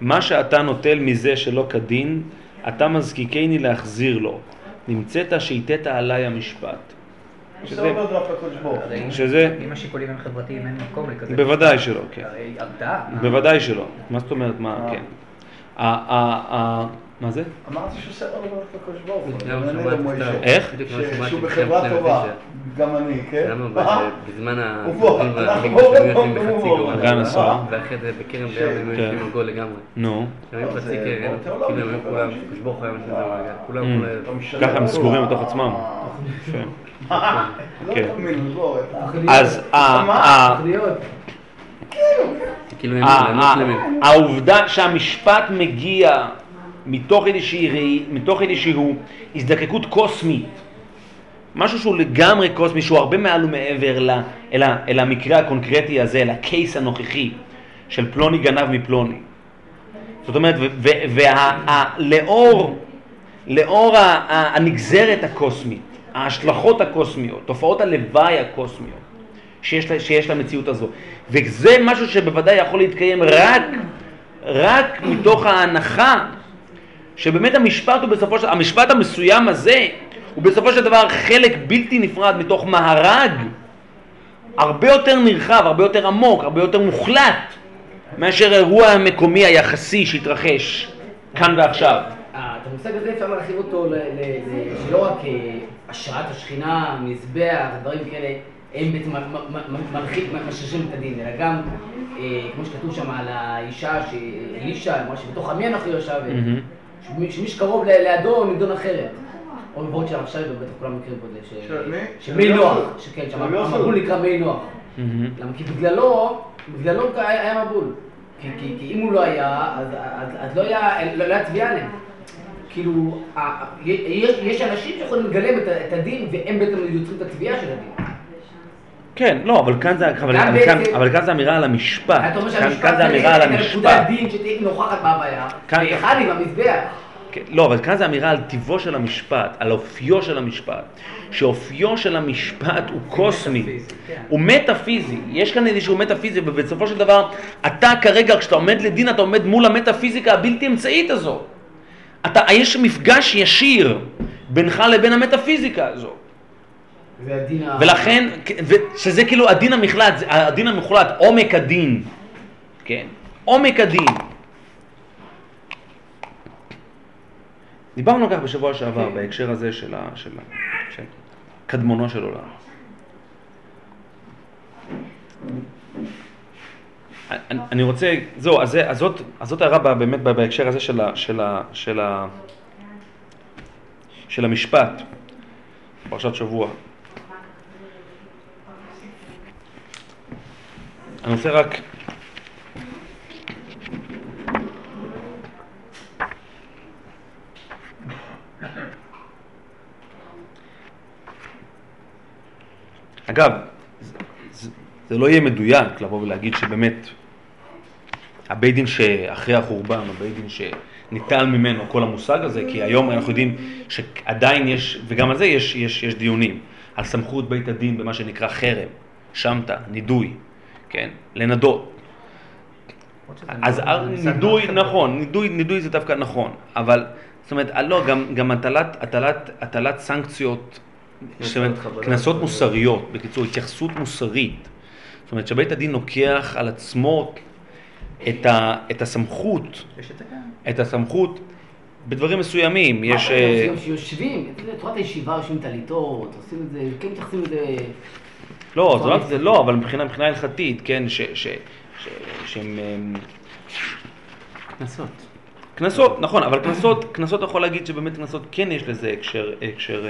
מה שאתה נוטל מזה שלא כדין, אתה מזקיקני להחזיר לו. נמצאת שהיטית עליי המשפט. שזה, שזה, אם השיקולים הם חברתיים אין מקום לכזה. בוודאי שלא, כן. הרי הרתעה. בוודאי שלא. מה זאת אומרת, מה, אה. כן. ה- ה- ה- מה זה? אמרתי שעושה עוד דבר לקדוש ברוך הוא. איך? שהוא בחברה טובה. גם אני, כן? למה אה? בזמן גול. אגן עשרה. ואחרי זה בכרם ביום הם כן. יושבים גול לגמרי. נו. הם היו זה חצי קרן, תיאולוגי, כאילו הם זה כולם, לא הקדוש ברוך הוא היה משנה אה. במעגל. כולם לא משנה. ככה הם סגורים בתוך עצמם. לא. אז ה-? ה- כאילו ה- לא ה-. העובדה שהמשפט מגיע מתוך איזושהי מתוך איזושהי הזדקקות קוסמית, משהו שהוא לגמרי קוסמי, שהוא הרבה מעל ומעבר ל, אל, ה- אל המקרה הקונקרטי הזה, אל הקייס הנוכחי של פלוני גנב מפלוני. זאת אומרת, ולאור לאור הנגזרת הקוסמית, ההשלכות הקוסמיות, תופעות הלוואי הקוסמיות שיש, שיש למציאות הזו. וזה משהו שבוודאי יכול להתקיים רק, רק מתוך ההנחה שבאמת המשפט הוא בסופו של המשפט המסוים הזה הוא בסופו של דבר חלק בלתי נפרד מתוך מארג הרבה יותר נרחב, הרבה יותר עמוק, הרבה יותר מוחלט מאשר אירוע המקומי היחסי שהתרחש כאן ועכשיו. אה, את המושג הזה אפשר להרחיב אותו ל- ל- ל- שלא רק אה, השראת השכינה, מזבח, דברים כאלה, הם בעצם משרשים את הדין, אלא גם, אה, כמו שכתוב שם על האישה, שאלישע, אמרה שבתוך עמי אנוכי יושב, מהמם. שמי שקרוב לידו נידון אחרת. או מבואות של עכשיו, בטח כולם מכירים פה את זה, ש- של מי? של נוח, יוסף. שכן, של שם יוסף. המבול נקרא מי נוח. למה? כי בגללו, בגללו היה מבול. כי, כי, כי אם הוא לא היה, אז, אז, אז לא היה, לא, לא היה תביעה עליהם. כאילו, יש, יש אנשים שיכולים לגלם את הדין, והם בעצם יוצרים את התביעה של הדין. כן, לא, אבל כאן זה, אבל, אבל, כאן, אבל כאן זה אמירה על המשפט. אתה אומר שהמשפט זה אמירה על המשפט. הדין שתהיה נוכחת בהוויה, ואחד עם המזבח. כן, לא, אבל כאן זה אמירה על טיבו של המשפט, על אופיו של המשפט. שאופיו של המשפט הוא קוסמי, כן. הוא מטאפיזי. יש כאן איזשהו מטאפיזי, ובסופו של דבר, אתה כרגע, כשאתה עומד לדין, אתה עומד מול המטאפיזיקה הבלתי אמצעית הזו. אתה, יש מפגש ישיר בינך לבין המטאפיזיקה הזו. והדין ה... ולכן, שזה כאילו הדין המחלט, הדין המוחלט, עומק הדין, כן, עומק הדין. דיברנו על כך בשבוע שעבר, בהקשר הזה של, ה, של, ה, של קדמונו של עולם. אני, אני רוצה, זהו, אז, זאת, אז זאת הערה באמת בהקשר הזה של, ה, של, ה, של, ה, של המשפט, פרשת שבוע. אני רוצה רק... אגב, זה, זה, זה לא יהיה מדויק לבוא ולהגיד שבאמת הבית דין שאחרי החורבן, הבית דין שניטל ממנו כל המושג הזה, כי היום אנחנו יודעים שעדיין יש, וגם על זה יש, יש, יש דיונים, על סמכות בית הדין במה שנקרא חרם, שמטה, נידוי, כן, לנדות. אז נידוי, נכון, נידוי, נידוי זה דווקא נכון, אבל זאת אומרת, אה, לא, גם, גם הטלת, הטלת, הטלת סנקציות, זאת אומרת. קנסות מוסריות, בקיצור, התייחסות מוסרית. זאת אומרת, שבית הדין לוקח על עצמו את, ה, את הסמכות, את הסמכות בדברים מסוימים. יש... אה, אתם עושים שיושבים, תורת הישיבה יושבים טליתות, עושים את זה, כן מתייחסים לזה... לא, זה, רק, זה לא, אבל מבחינה, מבחינה הלכתית, כן, ש... ש, ש שהם... אמ, קנסות. קנסות, נכון, אבל קנסות, קנסות אתה יכול להגיד שבאמת קנסות כן יש לזה הקשר, הקשר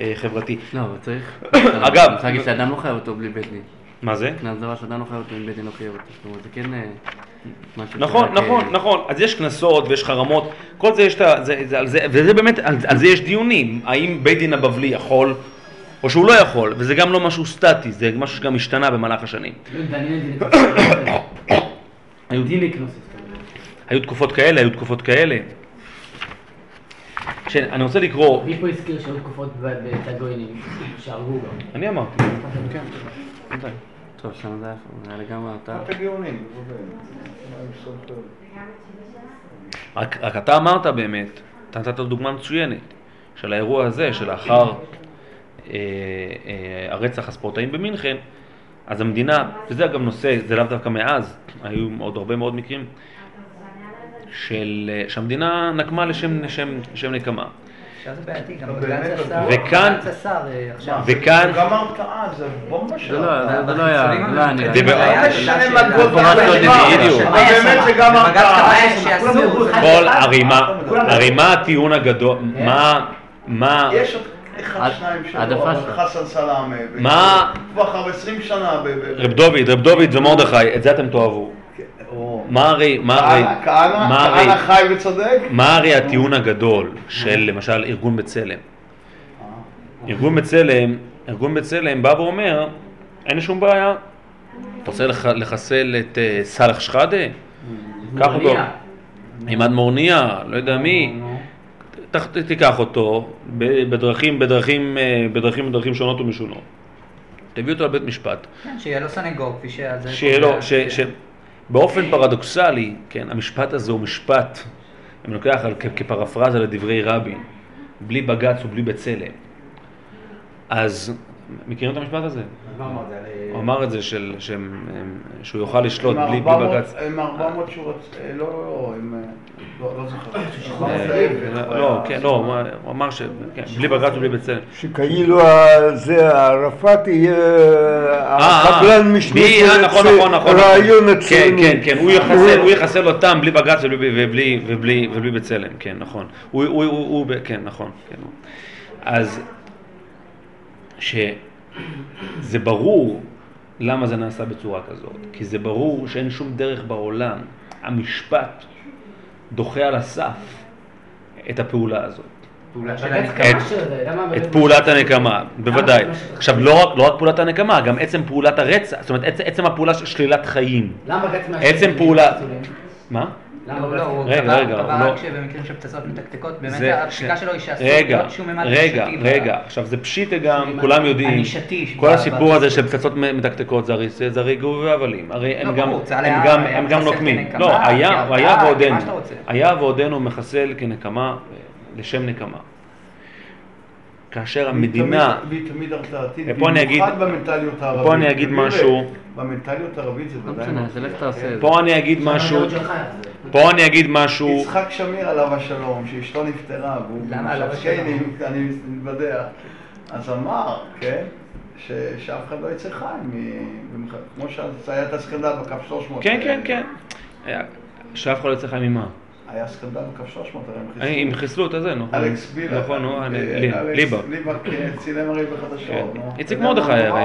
אה, חברתי. לא, אבל צריך... אגב- רוצה להגיד שאדם לא חייב אותו בלי בית דין. מה זה? קנס דבר שאדם לא חייב אותו אם בית דין לא חייב אותו. זאת אומרת, זה כן... אה, נכון, נכון, אה, נכון. אז יש קנסות ויש חרמות, כל זה יש את ה... וזה באמת, על זה יש דיונים. האם בית דין הבבלי יכול, או שהוא לא יכול, וזה גם לא משהו סטטי, זה משהו שגם השתנה במהלך השנים. דיני היו, תקופות כאלה, היו תקופות כאלה. שאני רוצה לקרוא, מי פה הזכיר שהיו תקופות בטגוינים שהרגו גם? אני אמרתי, כן. טוב, שם זה היה לגמרי אתה. רק, אתה אמרת באמת, אתה נתת דוגמה מצוינת של האירוע הזה, שלאחר אה, אה, הרצח הספורטאים במינכן, אז המדינה, וזה אגב נושא, זה לאו דווקא מאז, היו עוד הרבה מאוד מקרים, של, אה, שהמדינה נקמה לשם, לשם, לשם נקמה. עכשיו זה בעייתי, גם בג"ץ עשה... וכאן- בג"ץ עשה אה. וכאן- זה גם הרתעה, זה בומבה זה של לא. זה- לא היה, זה לא היה. זה לי. בעיה משנה מה של- גודל אנחנו רק הרתעה, יודעים בדיוק. אבל באמת זה גם בג"ץ הרתעה. קבע שאסור. כולם ידעו אחד כל. הרי מה, הטיעון הגדול, מה, מה, יש עוד אחד, שניים שלו, העדפה אבל שלך. חסן סלאמה. מה- כבר אחר 20 שנה. רב דוד, רב דוד ומרדכי, את זה אתם תאהבו. או- מה הרי, מה הרי, מה הרי, כהנא חי וצודק? מה הרי הטיעון הגדול של למשל ארגון בצלם? ארגון בצלם, ארגון בצלם בא ואומר, אין שום בעיה. אתה רוצה לח- לחסל את אה, סאלח שחאדה? קח אותו. מורניה. עימאד מורניה, לא יודע מי. תיקח אותו בדרכים, בדרכים, אה, בדרכים, בדרכים שונות ומשונות. תביא אותו לבית משפט. כן, שיהיה לו סנגור, כפי שהיה. שיהיה לו, ש, ש, באופן פרדוקסלי, כן, המשפט הזה הוא משפט, אני לוקח על, כ- כפרפרזה לדברי רבין, בלי בג"ץ ובלי בצלם. אז, מכירים את המשפט הזה? הוא אמר את זה, שהוא יוכל לשלוט בלי, בלי 400 בג"ץ. עם 400 שורות, אה, לא, לא. אה, לא לא זוכר. אה, לא, כן, לא, הוא אמר- הוא אמר ש... כן, בלי בג"ץ ובלי בצלם. שכאילו זה ערפאת יהיה אה, הקבלן משנה נכון, של נכון, נכון. הרעיון כן, הציוני. כן, כן, הוא יחסל, הוא יחסל אותם בלי בג"ץ ובלי, בצלם, כן, נכון. הוא, הוא, הוא, הוא, ב- כן, נכון, כן. אז, שזה ברור למה זה נעשה בצורה כזאת, כי זה ברור שאין שום דרך בעולם, המשפט דוחה על הסף את הפעולה הזאת. את- פעולת הנקמה, בוודאי. עכשיו, לא רק, לא רק פעולת הנקמה, גם עצם פעולת הרצח, זאת אומרת, עצם, הפעולה של שלילת חיים. למה בג"ץ מאשר? עצם פעולה... מה? למה לא, בג"ץ- לא, הוא רגע, קבע- רגע, הוא לא- רק שבמקרים של פצצות מתקתקות, באמת זה- הפסיקה ש- שלו היא שאסור רגע, להיות שום ממד רגע, ענישתי ב- רגע, עכשיו זה פשיטה גם, כולם יודעים, כל הסיפור הזה של פצצות מתקתקות זה הרי גובה והבלים, הרי הם לא, גם, ברור, צה"ל הם היה- גם, היה הם גם מחסל נוקמים, לא, היה, כמה ועודנו. היה ועודנו מחסל כנקמה, לשם נקמה. כאשר המדינה, והיא תמיד הרתעתית, במיוחד במנטליות הערבית. ופה אני אגיד משהו. במנטליות הערבית זה לא ודאי. משנה, מרתיע, זה לך תעשה. את זה. פה אני אגיד משהו, פה אני אגיד משהו, יצחק שמיר עליו השלום, שאשתו נפטרה, והוא למה עליו השלום? אני מתוודע, אז אמר, כן, ש- שאף אחד לא יצא חי, מ- במח- כמו שהיה את הסקנדל בקו 300. כן, כן, כן. היה- שאף אחד לא יצא חי ממה? היה סקנדל בקו 300, הרי הם חיסלו. אה, הם חיסלו את הזה, נכון? אלכס בילה. נכון, נו, אה, לי- אלכס ליבה. ליבה כן, צילם הרי כן. בחדשות. נו. איציק מרדכי נורא?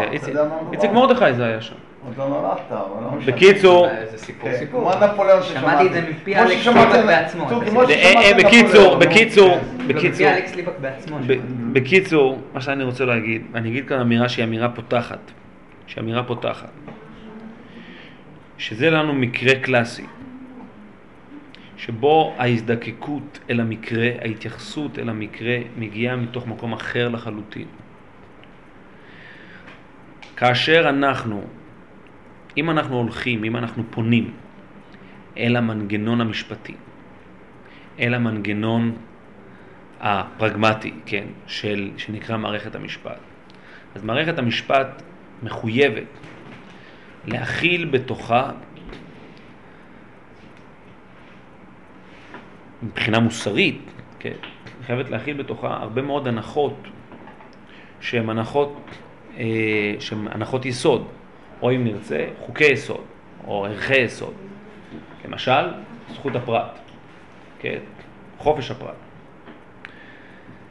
איציק- מרדכי זה היה שם. עוד לא נולדת, אבל לא משנה. בקיצור, זה סיפור כן, סיפור. כמו נפוליאון ששמעתי. שמעתי את זה מפי אלכס ליבק בעצמו. אה, אה, בקיצור. בקיצור, כן. בקיצור, מפי אלכס ליבק בעצמו. ב- בקיצור, מה שאני רוצה להגיד, אני אגיד כאן אמירה שהיא אמירה פותחת, שהיא אמירה פותחת, שזה לנו מקרה קלאסי, שבו ההזדקקות אל המקרה, ההתייחסות אל המקרה, מגיעה מתוך מקום אחר לחלוטין. כאשר אנחנו, אם אנחנו הולכים, אם אנחנו פונים אל המנגנון המשפטי, אל המנגנון הפרגמטי, כן, של, שנקרא מערכת המשפט. אז מערכת המשפט מחויבת להכיל בתוכה, מבחינה מוסרית, כן, חייבת להכיל בתוכה הרבה מאוד הנחות שהן הנחות, אה, שהן הנחות יסוד, או אם נרצה, חוקי יסוד, או ערכי יסוד. למשל, זכות הפרט, כן, חופש הפרט.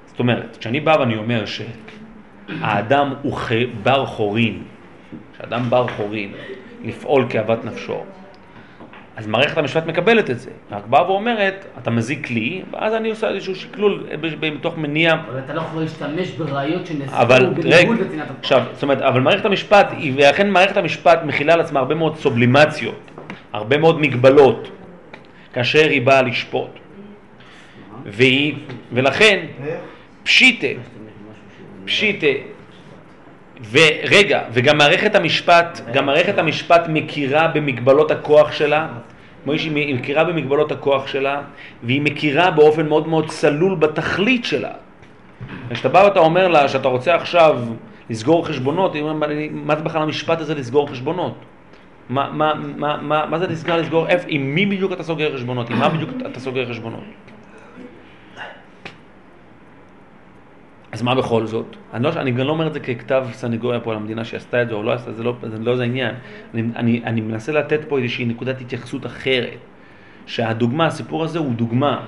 זאת אומרת, כשאני בא ואני אומר שהאדם הוא. בר חורין, שאדם בר חורין לפעול כאוות נפשו, אז מערכת המשפט מקבלת את זה, רק באה ואומרת, אתה מזיק לי, ואז אני עושה איזשהו שקלול ב- ב- מתוך מניע אבל אתה לא יכול להשתמש בראיות שנאספו בניגוד לצנעת הפרט. עכשיו, זאת אומרת, אבל מערכת המשפט, ולכן מערכת המשפט מכילה על עצמה הרבה מאוד סובלימציות, הרבה מאוד מגבלות, כאשר היא באה לשפוט. והיא, ולכן, פשיטה, פשיטה, ורגע, וגם מערכת המשפט, גם מערכת המשפט מכירה במגבלות הכוח שלה, שהיא מכירה במגבלות הכוח שלה, והיא מכירה באופן מאוד מאוד צלול בתכלית שלה. כשאתה בא ואתה אומר לה שאתה רוצה עכשיו לסגור חשבונות, היא אומרת, מה זה בכלל המשפט הזה לסגור חשבונות? מה, מה, מה, מה, מה זה נסגר לסגור? עם מי בדיוק אתה סוגר חשבונות? עם מה בדיוק אתה סוגר חשבונות? אז מה בכל זאת? אני, לא, אני גם לא אומר את זה ככתב סנגוריה פה על המדינה שעשתה את זה או לא עשתה, זה לא זה, לא זה העניין. אני, אני, אני מנסה לתת פה איזושהי נקודת התייחסות אחרת. שהדוגמה, הסיפור הזה הוא דוגמה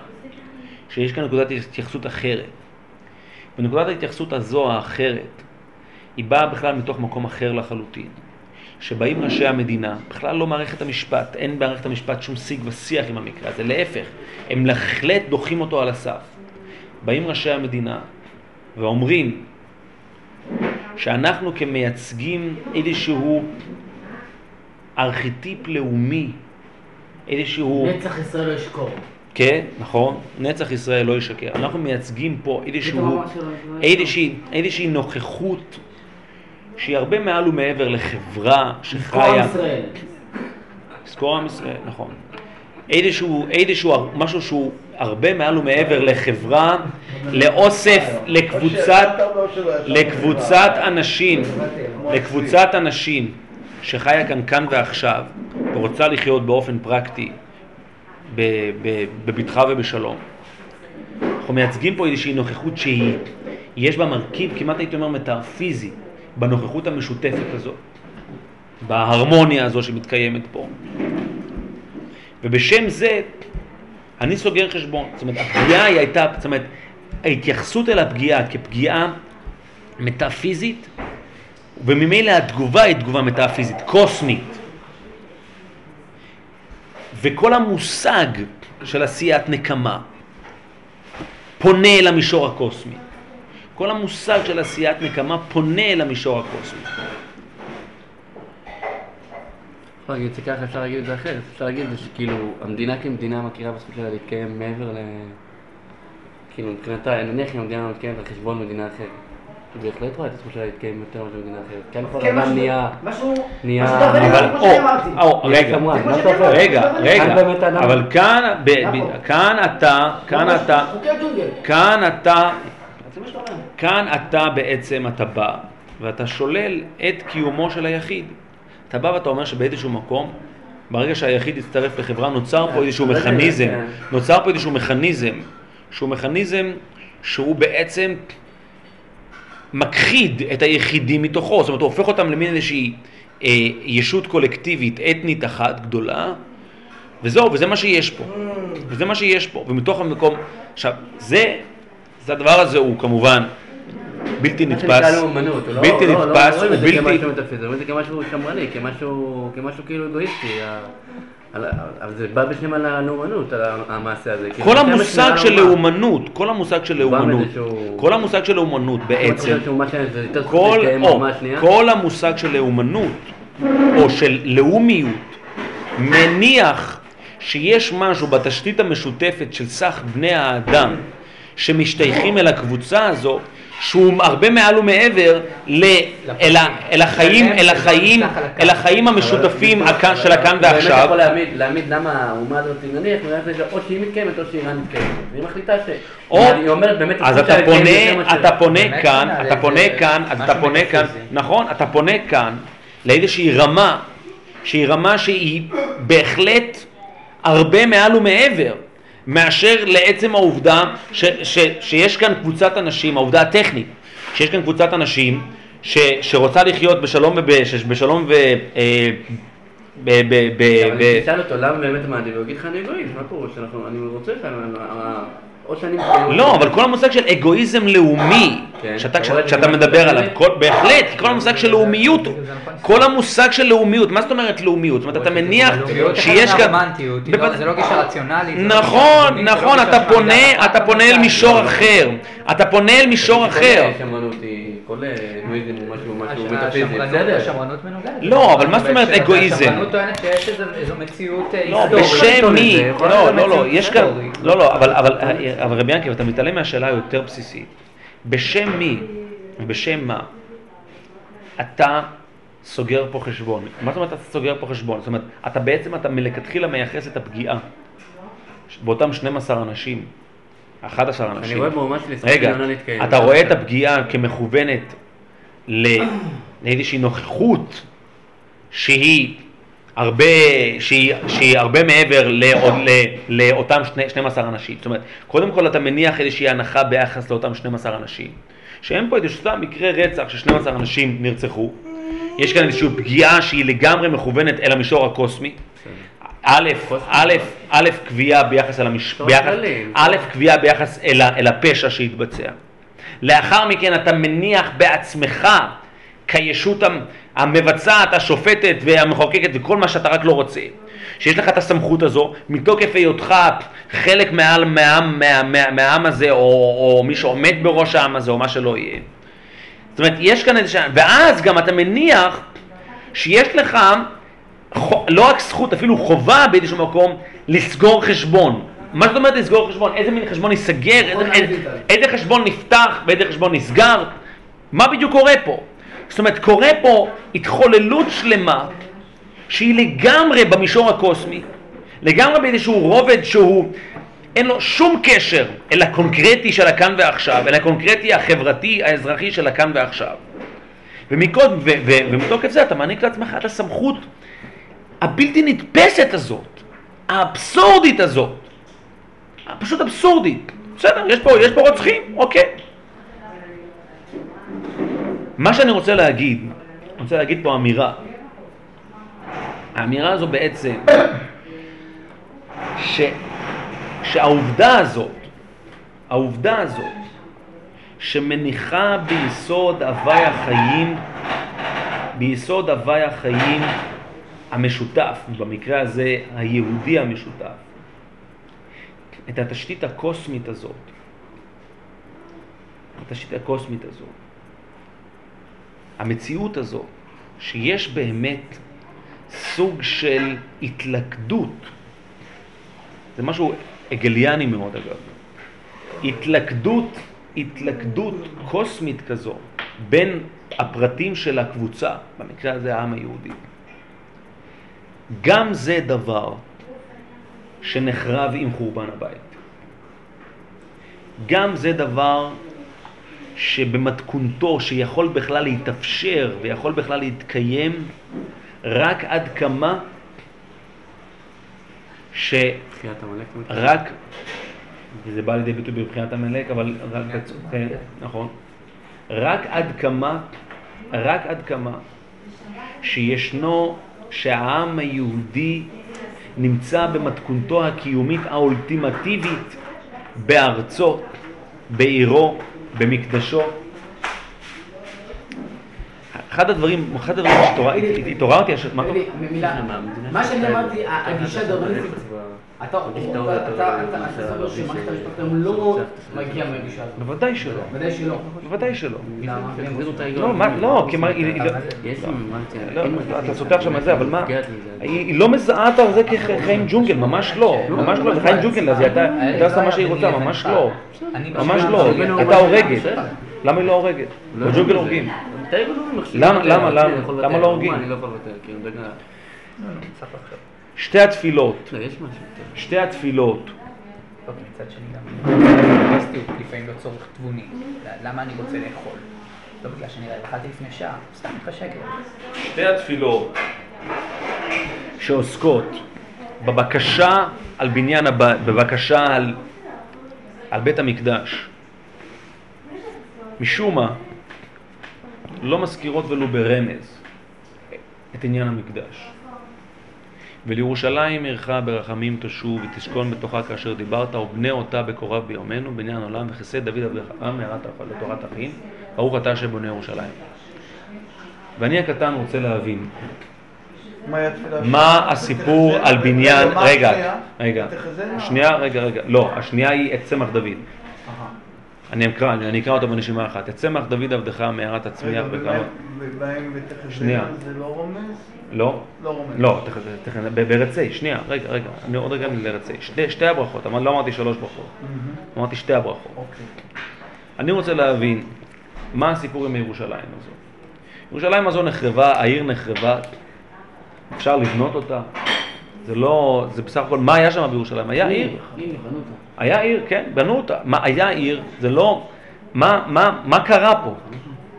שיש כאן נקודת התייחסות אחרת. ונקודת ההתייחסות הזו, האחרת, היא באה בכלל מתוך מקום אחר לחלוטין. שבאים ראשי המדינה, בכלל לא מערכת המשפט, אין במערכת המשפט שום שיג ושיח עם המקרה הזה, להפך, הם בהחלט דוחים אותו על הסף. באים ראשי המדינה ואומרים שאנחנו כמייצגים איזשהו ארכיטיפ לאומי, איזשהו... נצח ישראל לא ישקור. כן, נכון, נצח ישראל לא ישקר. אנחנו מייצגים פה איזשהו, שלא איזושהי, איזושהי נוכחות שהיא הרבה מעל ומעבר לחברה יזכור עם שחיה... ישראל. לזכור עם ישראל, נכון. איזשהו, איזשהו, משהו שהוא הרבה מעל ומעבר לחברה, לאוסף, לקבוצת, לקבוצת אנשים, לקבוצת אנשים שחיה כאן כאן ועכשיו, ורוצה לחיות באופן פרקטי, בבטחה ובשלום. אנחנו מייצגים פה איזושהי נוכחות שהיא, יש בה מרכיב כמעט הייתי אומר מטאפיזי, בנוכחות המשותפת הזאת, בהרמוניה הזו שמתקיימת פה. ובשם זה אני סוגר חשבון. זאת אומרת, הפגיעה היא הייתה, זאת אומרת, ההתייחסות אל הפגיעה כפגיעה מטאפיזית, וממילא התגובה היא תגובה מטאפיזית, קוסמית. וכל המושג של עשיית נקמה פונה אל המישור הקוסמי. כל המושג של עשיית נקמה פונה אל המישור הקוסמי. אפשר להגיד את זה ככה, אפשר להגיד את זה אחרת. אפשר להגיד את זה שכאילו, המדינה כמדינה מכירה בזכות שלה להתקיים מעבר ל... כאילו, מבחינתה, נניח אם המדינה מתקיימת על חשבון מדינה אחרת. היא בהחלט רואה את הזכות שלה להתקיים יותר מאשר מדינה אחרת. כן, כל כן, אדם משהו- נהיה... משהו... נהיה- אבל. או, רגע. רגע, רגע, אבל כאן, נכון. כאן אתה, כאן אתה, חוקי הג'ונגל. כאן אתה. כאן אתה בעצם, אתה בא, ואתה שולל את קיומו של היחיד. אתה בא ואתה אומר שבאיזשהו מקום, ברגע שהיחיד יצטרף לחברה, נוצר פה איזשהו מכניזם, כן. נוצר פה איזשהו מכניזם, שהוא מכניזם שהוא בעצם מכחיד את היחידים מתוכו, זאת אומרת הוא הופך אותם למין איזושהי אה, ישות קולקטיבית, אתנית אחת גדולה, וזהו, וזה מה שיש פה, וזה מה שיש פה, ומתוך המקום, עכשיו, זה, זה הדבר הזה הוא כמובן בלתי נתפס, לא- בלתי לא- לא נתפס, הוא בלתי, רואים את זה כמשהו שמרני, כמשהו כאילו ה- אבל זה בא בשם על הלאומנות, על המעשה הזה. כאילו, כל המושג של. לאומנות, כל המושג של לאומנות, כל המושג של לאומנות בעצם? כל המושג של לאומנות או של לאומיות מניח שיש משהו בתשתית המשותפת של סך בני האדם שמשתייכים אל הקבוצה הזו שהוא הרבה מעל ומעבר ל, אל, ה- אל החיים, אל החיים, אל החיים המשותפים של הכאן אתה באמת ועכשיו. יכול להעמיד, להעמיד למה האומה הזאת, נניח, או שהיא מתקיימת או שאיראן מתקיימת. והיא מחליטה ש... או, היא אומרת באמת... אז אתה פונה, אתה פונה כאן, אתה את פונה כאן, אז אתה פונה כאן. נכון, אתה פונה כאן לאיזושהי רמה, שהיא רמה שהיא בהחלט הרבה מעל ומעבר. מאשר לעצם העובדה ש, ש, שיש כאן קבוצת אנשים, העובדה הטכנית, שיש כאן קבוצת אנשים ש, שרוצה לחיות בשלום וב... ש- בשלום ו... אה, ב... ב... ב... אבל תשאל אותו למה באמת מעדיף, הוא יגיד לך אני אגואיסט, מה פירוש? אנחנו- אני רוצה לך, או שאני... לא, אבל כל המושג של אגואיזם לאומי, כן. שאתה, מדבר עליו, בהחלט, כל המושג של לאומיות, נכון. כל המושג של לאומיות, מה זאת אומרת לאומיות? זאת אומרת, אתה מניח לאומיות זה שיש חלק כאן... מהרומנטיות, היא לא- זה לא גישה רציונלית. לא נכון, לא נכון, אתה פונה, אחת אתה פונה אל. מישור אחר, אתה פונה אל מישור אחר. כל היא, כל נואיזם הוא משהו משהו מטאפיזי, השמרנות- מנוגדת. לא, אבל מה זאת אומרת אגואיזם? השמרנות טוענת שיש איזו- מציאות אה, לא, היסטורית. בשם לא מי? לזה, יכול לא, לא, לא, יש כאן... לא, לא, אבל- רבי ינקב, אתה מתעלם מהשאלה היותר בסיסית. בשם מי ובשם מה אתה סוגר פה חשבון? מה זאת אומרת אתה סוגר פה חשבון? זאת אומרת, אתה בעצם, אתה מלכתחילה מייחס את הפגיעה באותם 12 אנשים, 11 אני אנשים. רואה באומה שלי זכות רגע, עליונה להתקיים. אתה רואה את הפגיעה כמכוונת לאיזושהי נוכחות שהיא הרבה, שהיא, שהיא הרבה מעבר לאותם שני, 12 אנשים. זאת אומרת, קודם כל אתה מניח איזושהי הנחה ביחס לאותם 12 אנשים, שהם פה איזשהו סתם מקרה רצח ש-12 אנשים נרצחו. יש כאן איזושהי פגיעה שהיא לגמרי מכוונת אל המישור הקוסמי. א', א', א', קביעה ביחס אל המש... ביחס. א', קביעה ביחס אל, הפשע שהתבצע. לאחר מכן אתה מניח בעצמך כישות המ- המבצעת, השופטת והמחוקקת וכל מה שאתה רק לא רוצה. שיש לך את הסמכות הזו, מתוקף היותך חלק מהעם, מהעם, מה, מה, מהעם הזה, או, או מי שעומד בראש העם הזה, או מה שלא יהיה. זאת אומרת, יש כאן איזה... ואז גם אתה מניח שיש לך לא רק זכות, אפילו חובה באיזשהו מקום לסגור חשבון. מה זאת אומרת לסגור חשבון? איזה מין חשבון ייסגר? איזה, איזה, איזה חשבון נפתח ואיזה חשבון נסגר? מה בדיוק קורה פה? זאת אומרת, קורה פה התחוללות שלמה שהיא לגמרי במישור הקוסמי, לגמרי באיזשהו רובד שהוא, אין לו שום קשר אל הקונקרטי של הכאן ועכשיו, אל הקונקרטי החברתי האזרחי של הכאן ועכשיו. ומתוקף זה אתה מעניק לעצמך את הסמכות הבלתי נתפסת הזאת, האבסורדית הזאת, פשוט אבסורדית. בסדר, יש פה, יש פה רוצחים, אוקיי. מה שאני רוצה להגיד, אני רוצה להגיד פה אמירה. האמירה הזו בעצם, ש, שהעובדה הזאת, העובדה הזאת, שמניחה ביסוד הוואי החיים, ביסוד הוואי החיים המשותף, במקרה הזה היהודי המשותף, את התשתית הקוסמית הזאת, התשתית הקוסמית הזאת, המציאות הזאת, שיש באמת סוג של התלכדות, זה משהו הגליאני מאוד אגב, התלכדות, התלכדות קוסמית כזו בין הפרטים של הקבוצה, במקרה הזה העם היהודי. גם זה דבר שנחרב עם חורבן הבית. גם זה דבר שבמתכונתו, שיכול בכלל להתאפשר ויכול בכלל להתקיים רק עד כמה שרק, תחיית עמלק. מתכוון? וזה בא לידי ביטוי בבחינת עמלק, אבל רק, כן. כן, נכון, רק עד כמה, רק עד כמה שישנו, שהעם היהודי נמצא במתכונתו הקיומית האולטימטיבית בארצו, בעירו, במקדשו. אחד הדברים, אחד הדברים שהתעוררתי, מה? מילה. מה שאני אמרתי, הגישה הדרמניסטית, אתה אתה- אתה- אתה- אתה סובר שמערכת המשפט היום לא מגיע מהגישה הזאת. בוודאי שלא, ודאי שלא. בוודאי שלא. למה? תחזירו את ההיגיון. לא, לא, לא, אתה סותר עכשיו את זה, אבל מה? היא לא מזהה את זה כחיים ג'ונגל, ממש לא, ממש לא, זה חיים ג'ונגל, אז היא הייתה עושה מה שהיא רוצה, ממש לא, ממש לא, לא הייתה הורגת. למה היא לא הורגת? לא בג'ונגל. הורגים. לא למה- למה- אני למה? לא הורגים? שתי התפילות, לא. שתי התפילות, מצד שני גם, לפעמים לא צורך תבוני. למה אני רוצה לאכול? לא בגלל שאני אכלתי לפני שעה, סתם מתחשק. שתי התפילות שעוסקות בבקשה על בניין הבית, בבקשה על, על בית המקדש, משום מה לא מזכירות ולו ברמז את עניין המקדש. ולירושלים עירך ברחמים תשוב ותשכון בתוכה כאשר דיברת ובנה אותה בקורב ביומנו בניין עולם וכיסא דוד עבדך מהרת לתורת אחים ברוך אתה שבונה ירושלים. ואני הקטן רוצה להבין מה הסיפור על בניין, רגע? רגע? שנייה, רגע, רגע, לא, השנייה היא את צמח דוד. אני אקרא, אני אקרא אותה בנשימה אחת. את צמח דוד עבדך מערת הצמיח רגע, בכמה... ובהם- ובהם ותחזה שנייה. זה לא רומז? לא, לא רומז. לא, תכף, תכף, ב- ברצי, שנייה, רגע, רגע, אני עוד רגע לרצי. שתי, שתי הברכות, אמר- לא אמרתי שלוש ברכות. אמרתי שתי הברכות. אוקיי. אני רוצה להבין מה הסיפור עם ירושלים הזו. ירושלים הזו נחרבה, העיר נחרבה, אפשר לבנות אותה. זה לא, זה בסך הכל, מה היה שם בירושלים? היה עיר. הנה, בנו אותה. היה עיר, כן, בנו אותה. מה, היה עיר, זה לא... מה, מה, מה קרה פה?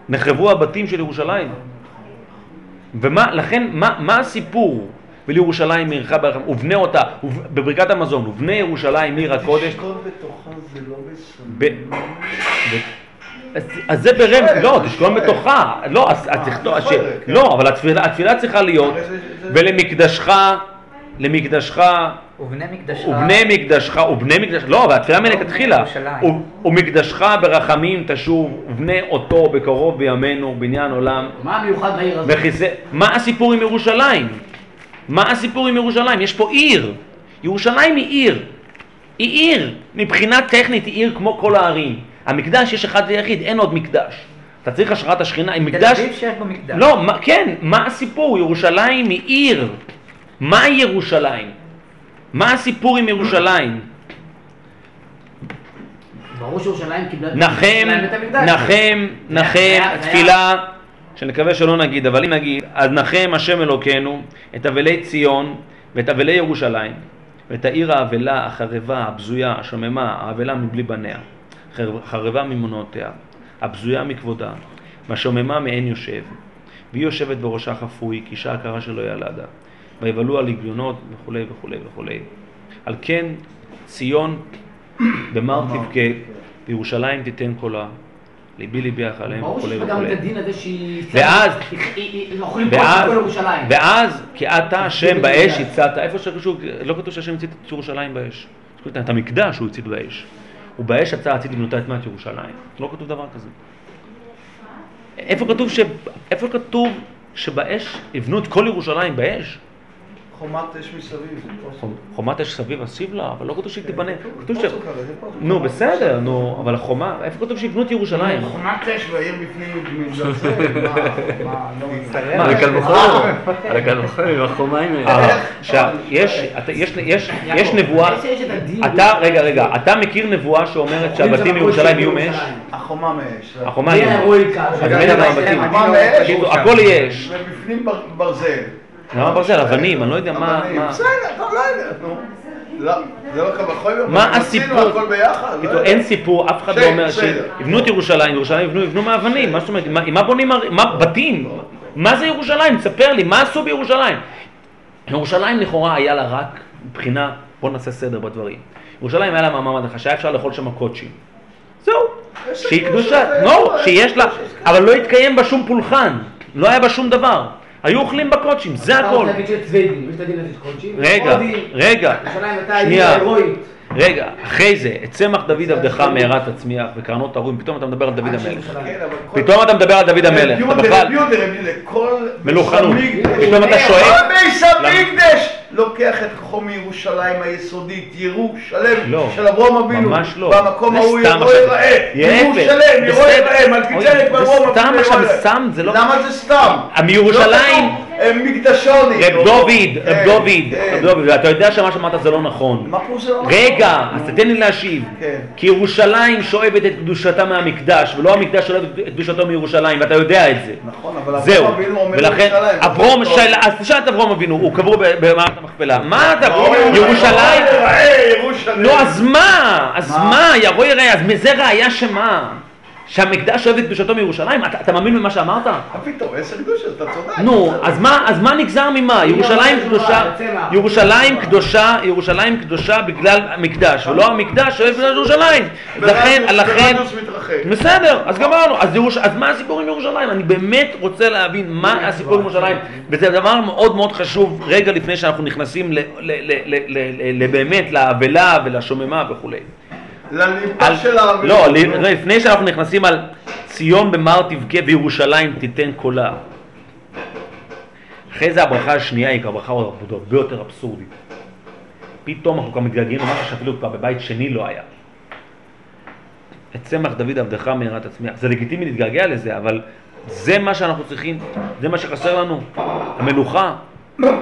נחרבו הבתים של ירושלים. ומה, לכן, מה, מה הסיפור? ולירושלים עירך ברחם, ובנה אותה, וב- בברכת המזון, ובנה ירושלים עיר הקודש. תשכון בתוכה זה לא. ב- אז, זה ברמז, לא, תשכון בתוכה, לא, אז צריך, אה, יכול, כן. לא, אבל התפילה, צריכה להיות, ולמקדשך, למקדשך, ובני מקדשך... ובני מקדשך, ובני מקדשך, לא, אבל התפילה מלכתחילה, ירושלים. ו- ומקדשך ברחמים תשוב, ובנה אותו בקרוב בימינו, בניין עולם, מה המיוחד בעיר הזאת? וכיסא, מה הסיפור עם ירושלים? מה הסיפור עם ירושלים? יש פה עיר, ירושלים היא עיר, היא עיר, מבחינה טכנית היא עיר כמו כל הערים, המקדש יש אחד ויחיד, אין עוד מקדש, אתה צריך השראת השכינה, עם תל מקדש, אביב שיש בו מקדש. לא, מה, כן, מה הסיפור? ירושלים היא עיר. מהי ירושלים? מה הסיפור עם ירושלים? ברור שירושלים קיבלה... נחם. נחם, נחם, תפילה, שנקווה שלא נגיד, אבל אם נגיד, אז נחם השם אלוקינו את אבלי ציון ואת אבלי ירושלים ואת העיר האבלה, החרבה, הבזויה, השוממה, האבלה מבלי בניה, חר- חרבה ממונותיה, הבזויה מכבודה, והשוממה מעין יושב, והיא יושבת בראשה חפוי, כי אישה עקרה שלא ילדה, ויבלו על עגיונות וכולי וכולי וכולי. על כן ציון במר תבכה, וירושלים תיתן קולה, ליבי ליבי ברור וכולי וכולי. ואז- ואז. ואז כי אתה השם בית באש. הצעת, איפה שכתוב, לא כתוב שהשם הצית את ירושלים באש. את המקדש הוא הצית באש. ובאש יצא הצית לבנותה את מעט ירושלים. לא כתוב דבר כזה. איפה כתוב, ש... איפה כתוב שבאש יבנו את כל ירושלים באש? חומת אש מסביב. חומת אש סביב אסיב לה, אבל לא כתוב שהיא תיבנה. כתוב ש... זה פה. נו בסדר, נו, אבל החומה, איפה כתוב שיבנו את ירושלים? חומת אש והעיר בפנים מזלזל, מה, מה, לא מה, על הקל וחומר, על הקל וחומר, עם החומיים האלה. אה, עכשיו, יש, אתה- יש, יש, יש נבואה. אתה, רגע, רגע, אתה מכיר נבואה שאומרת שהבתים בירושלים יהיו מאש? החומה מאש. החומה מאש. לא- לא- הכל יש. ובפנים בר- ברזל. למה ברזל? אבנים, אני לא יודע מה... אבנים. בסדר, טוב, לא יודע, נו. לא, זה לא כמה חוי מה הסיפור? הכל ביחד. לא. אין סיפור, אף אחד לא בסדר, אומר. שיבנו את ירושלים, ירושלים יבנו, יבנו מאבנים, מה זאת אומרת, עם מה בונים, מה, בתים? מה זה ירושלים? תספר לי, מה עשו בירושלים? ירושלים לכאורה היה לה רק מבחינה, בוא נעשה סדר בדברים. ירושלים היה לה מעמד אחד, שהיה אפשר לאכול שם קוצ'ים. זהו. שהיא קדושה, לא, שיש לה, אבל לא התקיים בה שום פולחן, לא היה בה שום דבר. היו אוכלים בקודשים, זה אתה הכל. רוצה להגיד שצווידים, יש את הדין הזה של קודשים. רגע. רגע, שנייה. רגע, אחרי זה, את צמח דוד עבדך מהרה תצמיח וקרנות תרום, פתאום אתה מדבר על דוד המלך. כן, פתאום אתה מדבר על דוד המלך, אתה בכלל. מלוכנות. פתאום אתה שואל, כל לוקח את כוחו מירושלים היסודית, ירושלם לא, של אברום אבינו. ממש לא. במקום ההוא יבוא. ייראה. להפך, ירושלם, יבוא. ייראה, מלכי אוי, צדק זה ואברום סתם אבינו עכשיו. סתם, זה לא- למה זה סתם? מירושלים- לא מקדשוני. רב דוד, רב כן, דוד, כן. רב דוד, ואתה יודע שמה שאמרת זה לא נכון. מה פירוש זה לא נכון? רגע, אז תתן לי להשיב. כן. כי ירושלים שואבת את קדושתה מהמקדש, ולא המקדש שואב את קדושתו מירושלים, ואתה יודע את זה. נכון, אבל אברום אבינו אומר ירושלים. אברום. שאל- אז תשאל את אברום אבינו, הוא קבור ב- במערת המכפלה, מה אתה, לא, ירושלים, ייראה, ירושלים. נו אז מה, אז מה? יבוא יראה, אז מזה ראיה שמה? שהמקדש שואב את קדושתו מירושלים? אתה אתה מאמין במה שאמרת? מה פתאום, עשר קדושות, אתה צודק. נו, אז מה, אז מה נגזר ממה? ירושלים קדושה. ירושלים קדושה, ירושלים קדושה בגלל המקדש, ולא המקדש שואב את ירושלים. לכן, לכן. בסדר, אז גמרנו, אז, ירוש... אז מה הסיפור עם ירושלים? אני באמת רוצה להבין מה הסיפור עם ירושלים, וזה דבר מאוד מאוד חשוב רגע לפני שאנחנו נכנסים ל... ל... ל... ל... ל... ל... באמת לאבלה ולשוממה וכולי. לליבה על... של הערבים. לא, ל- לפני שאנחנו נכנסים על ציון במר תבכה וירושלים תיתן קולה. אחרי זה הברכה השנייה היא הברכה הרבה יותר אבסורדית. פתאום אנחנו כבר מתגעגעים למשהו שאפילו כבר בבית שני לא היה. את צמח דוד עבדך מהרה תצמיח. זה לגיטימי להתגעגע לזה, אבל זה מה שאנחנו צריכים, זה מה שחסר לנו. המלוכה,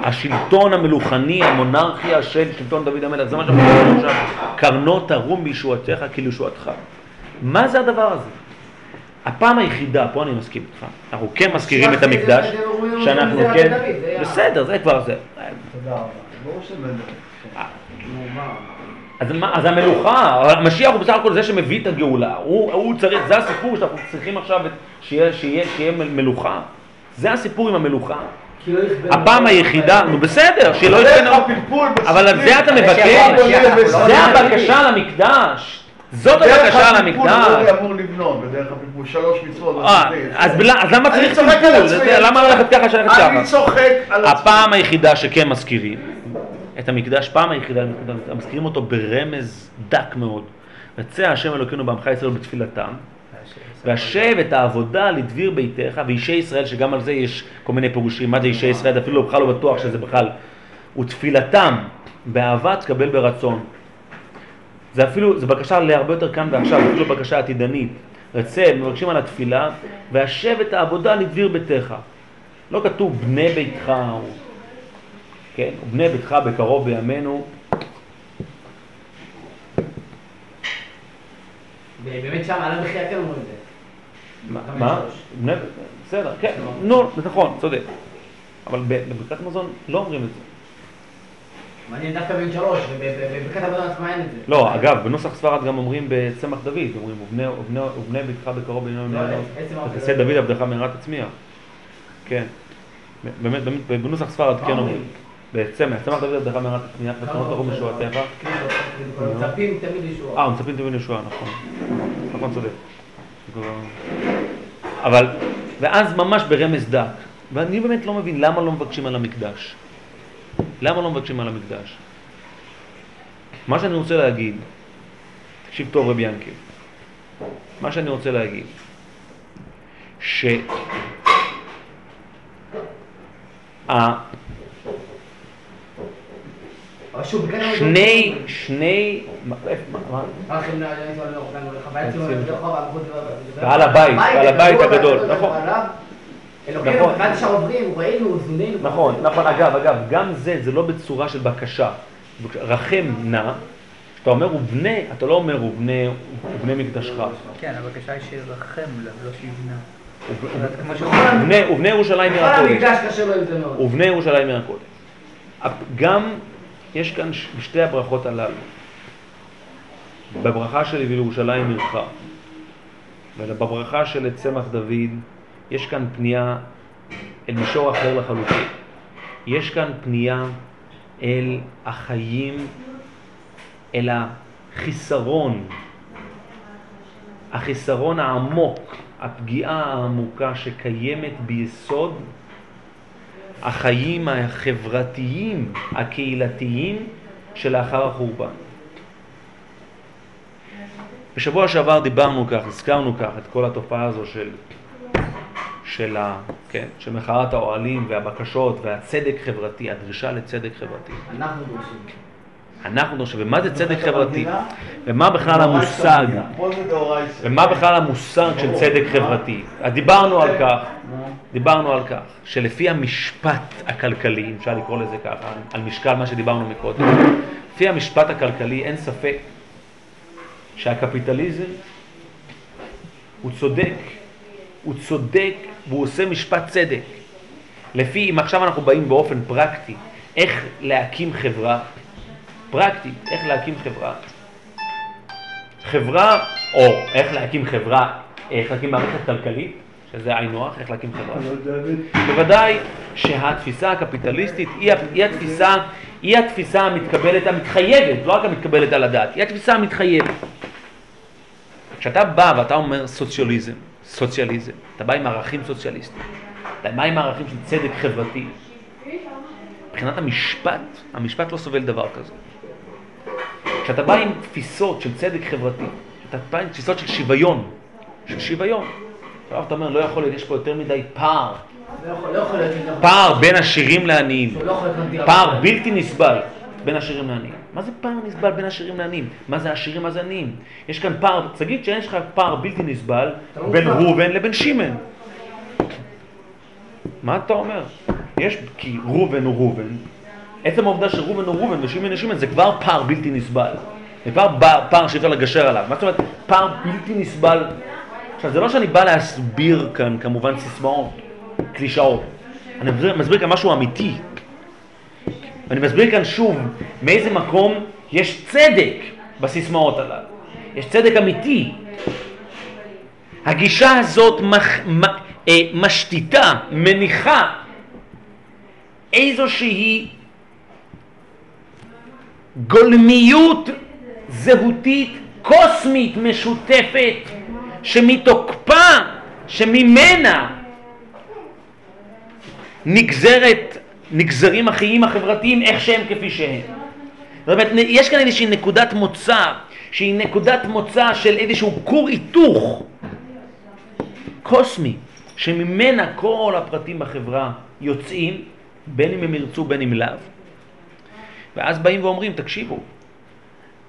השלטון המלוכני, המונרכיה של שלטון דוד המלך, זה מה שאנחנו צריכים עכשיו. קרנות תרום בישועתך כלישועתך. מה זה הדבר הזה? הפעם היחידה, פה אני מסכים איתך, אנחנו כן מזכירים את המקדש, שאנחנו זה כן, בסדר, זה כבר זה. תודה רבה. ברור שבן אז, מה, אז המלוכה, המשיח הוא בסך הכל זה שמביא את הגאולה, הוא, הוא צריך, זה הסיפור שאנחנו צריכים עכשיו שיהיה, שיהיה, שיהיה מלוכה, זה הסיפור עם המלוכה. לא הפעם. היחידה, נו בסדר, שלא דרך הפלפול אבל על זה אתה. מבקש, זה. הבקשה למקדש, זאת דרך הבקשה הפלפול למקדש. אורי אמור לבנות, בדרך הפלפול, שלוש מצוות. אה. אז למה צריך על פלפול? למה ללכת ככה שללכת ככה? אני צוחק על עצמי. הפעם היחידה שכן מזכירים את המקדש, פעם היחידה, מזכירים אותו ברמז דק מאוד. יצא השם אלוקינו בעמך ישראל בתפילתם, והשב את העבודה לדביר ביתך, ואישי ישראל, שגם על זה יש כל מיני פירושים, מה זה אישי ישראל, אפילו בכלל לא בטוח שזה בכלל, ותפילתם באהבה תקבל ברצון. זה אפילו, זה בקשה להרבה יותר כאן ועכשיו, אפילו בקשה עתידנית. רצה, מבקשים על התפילה, והשב את העבודה לדביר ביתך. לא כתוב בני ביתך, כן, ובני ביתך בקרוב בימינו, באמת שם, על המחיה כן אומרים את זה. מה? בסדר, כן, נו, נכון, צודק. אבל בברכת מזון לא אומרים את זה. מעניין דווקא בן שלוש, ובברכת עבודה עצמה אין את זה. לא, אגב, בנוסח ספרד גם אומרים בצמח דוד, אומרים, ובני ביתך בקרוב לא, עצם העובדה. ותעשה דוד עבדך מהרה תצמיח. כן. באמת, בנוסח ספרד כן אומרים. בצמח, צמח דוד עבדך מהרה תצמיח, ותנות תרום משועתך. כאילו, מצפים תמיד לישוע. אה, מצפים תמיד לישועה, נכון. נכון, צודק. אבל, ואז ממש ברמז דק, ואני באמת לא מבין למה לא מבקשים על המקדש. למה לא מבקשים על המקדש? מה שאני רוצה להגיד, תקשיב טוב רבי ינקל, מה שאני רוצה להגיד, ש... ה- אבל שוב, ברכת עבודה- שני, שני, מה- איפה- מה- מה? רק אם לא היה לי כבר לחוויה שלו, ברחוב, עבוד דבר- בעל הבית, בעל הבית הגדול, נכון. נכון. נכון, נכון, אגב, אגב, גם זה, זה לא בצורה של בקשה. רחם נא, כשאתה אומר ובני, אתה לא אומר ובני, ובני מקדשך. כן, הבקשה היא שירחם עליו, לא שיבנה. ובני, ירושלים עיר כל הקודש. המקדש קשה לו עם זה מאוד. ובני ירושלים עיר הקודש. גם, יש כאן שתי הברכות הללו. בברכה של ירושלים עירך, ובברכה של צמח דוד, יש כאן פנייה אל מישור אחר לחלוטין. יש כאן פנייה אל החיים, אל החיסרון החיסרון העמוק, הפגיעה העמוקה שקיימת ביסוד החיים החברתיים, הקהילתיים שלאחר החורבן. בשבוע שעבר דיברנו כך, הזכרנו כך את כל התופעה הזו של, של, ה, כן, של מחאת האוהלים והבקשות והצדק חברתי, הדרישה לצדק חברתי. אנחנו דורשים. אנחנו דורשים, ומה זה צדק חברתי? ומה בכלל המושג? ומה בכלל המושג של צדק חברתי? אז דיברנו על כך, דיברנו על כך, שלפי המשפט הכלכלי, אם אפשר לקרוא לזה ככה, על משקל מה שדיברנו מקודם, לפי המשפט הכלכלי אין ספק שהקפיטליזם הוא צודק, הוא צודק והוא עושה משפט צדק. לפי, אם עכשיו אנחנו באים באופן פרקטי, איך להקים חברה, פרקטית, איך להקים חברה. חברה, או איך להקים חברה, איך להקים מערכת כלכלית, שזה היינו הך, איך להקים חברה. בוודאי שהתפיסה הקפיטליסטית היא, היא התפיסה, היא התפיסה המתקבלת, המתחייבת, לא רק המתקבלת על הדעת, היא התפיסה המתחייבת. כשאתה בא ואתה אומר סוציאליזם, סוציאליזם, אתה בא עם ערכים סוציאליסטיים, אתה בא עם ערכים של צדק חברתי. מבחינת המשפט, המשפט לא סובל דבר כזה. כשאתה בא עם תפיסות של צדק חברתי, כשאתה בא עם תפיסות של שוויון, של שוויון, עכשיו אתה אומר, לא יכול להיות, יש פה יותר מדי פער, לא לא. פער בין עשירים לעניים, לא פער. בלתי נסבל בין עשירים לעניים. מה זה פער נסבל בין עשירים לעניים? מה זה עשירים, מה זה עניים? יש כאן פער, תגיד שיש לך פער בלתי נסבל בין. ראובן לבין שמן. מה אתה אומר? יש, כי ראובן הוא ראובן, עצם העובדה שראובן הוא ראובן ושמן הוא שמן זה כבר פער בלתי נסבל. זה כבר פער שאי אפשר לגשר עליו. מה זאת אומרת פער בלתי נסבל? עכשיו, זה לא שאני בא להסביר כאן כמובן סיסמאות, קלישאות. אני מסביר, כאן משהו אמיתי. ואני מסביר כאן שוב מאיזה מקום יש צדק בסיסמאות הללו. יש צדק אמיתי. הגישה הזאת מח, מ, אה, משתיתה, מניחה איזושהי גולמיות זהותית קוסמית משותפת שמתוקפה, שממנה נגזרת, נגזרים החיים החברתיים איך שהם כפי שהם. זאת אומרת, יש כאן איזושהי נקודת מוצא, שהיא נקודת מוצא של איזשהו כור היתוך קוסמי, שממנה כל הפרטים בחברה יוצאים, בין אם הם ירצו בין אם לאו. ואז באים ואומרים, תקשיבו,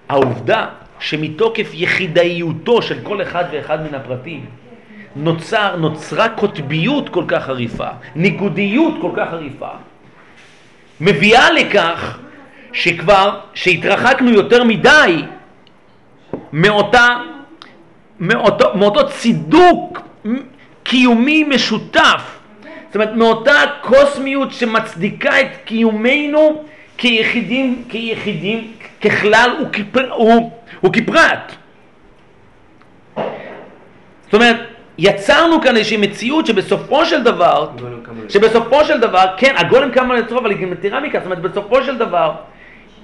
העובדה שמתוקף יחידאיותו של כל אחד ואחד מן הפרטים נוצר, נוצרה קוטביות כל כך חריפה, ניגודיות כל כך חריפה, מביאה לכך שכבר, שהתרחקנו יותר מדי מאותה, מאותו, מאותו צידוק קיומי משותף, זאת אומרת מאותה קוסמיות שמצדיקה את קיומנו כיחידים, כיחידים, ככלל וכפר, הוא, וכפרט. זאת אומרת, יצרנו כאן איזושהי מציאות שבסופו של דבר, שבסופו של דבר, כן, הגולם קם על יצרו, אבל היא גם יתרה מכך, זאת אומרת, בסופו של דבר,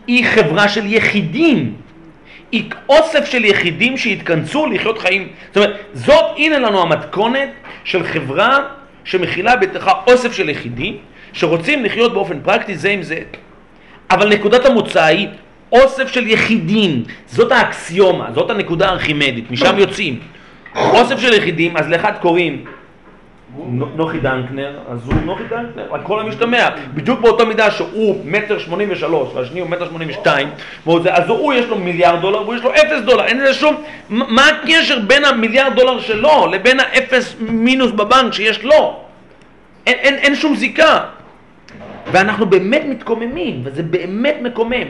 היא חברה של יחידים. היא אוסף של יחידים שהתכנסו לחיות חיים. זאת אומרת, זאת, הנה לנו המתכונת של חברה שמכילה בתוכה אוסף של יחידים, שרוצים לחיות באופן פרקטי זה עם זה. אבל נקודת המוצא היא אוסף של יחידים. זאת האקסיומה, זאת הנקודה הארכימדית, משם יוצאים. אוסף של יחידים, אז לאחד קוראים נו- נוחי דנקנר, אז הוא נוחי דנקנר, על כל המשתמע. בדיוק באותה מידה שהוא מטר שמונים ושלוש, והשני הוא מטר שמונים ושתיים, אז הוא יש לו מיליארד דולר והוא יש לו אפס דולר, אין לזה שום... מה הקשר בין המיליארד דולר שלו לבין האפס מינוס בבנק שיש לו? אין, אין, אין שום זיקה. ואנחנו באמת מתקוממים, וזה באמת מקומם.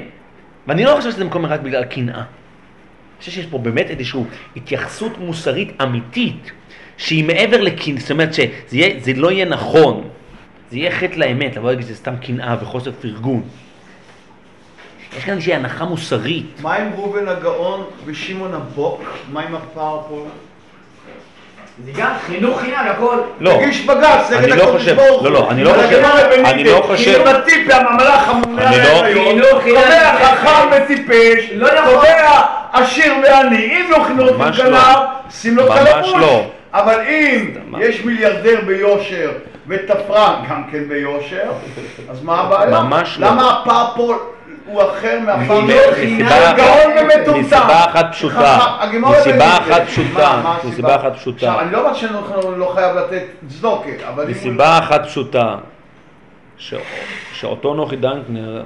ואני לא חושב שזה מקומם רק בגלל קנאה. אני חושב שיש פה באמת איזושהי התייחסות מוסרית אמיתית, שהיא מעבר לקנאה, זאת אומרת שזה יהיה, זה לא יהיה נכון, זה יהיה חטא לאמת, לבוא להגיד שזה סתם קנאה וחוסר פרגון. יש כאן איזושהי הנחה מוסרית. מה עם ראובן הגאון ושמעון הבוק? מה עם הפער פה? זה גם חינוך חינם לכל. לא, תגיש בג"ץ אני נגד לא חושב, ברוך לא, הוא. לא, אני לא חושב. אני לא חושב, כאילו בטיפי הממלך הממונה אני על לא- ההיריון, חינוך. קובע חכם וטיפש, לא יכול. קובע עשיר ועני, אם יאכלו את ממש גנב, לא. שים לו. לא. אבל אם. יש מיליארדר ביושר ותפרן גם כן ביושר, אז מה הבעיה? ממש לא. למה הפער פה הוא אחר מהפער מסיבה- אחת פשוטה. מסיבה. אחת פשוטה. מסיבה? אחת פשוטה. עכשיו, אני לא אומר שאני לא חייב לתת צדוקה, אבל. מסיבה אחת פשוטה. שאותו נוחי דנקנר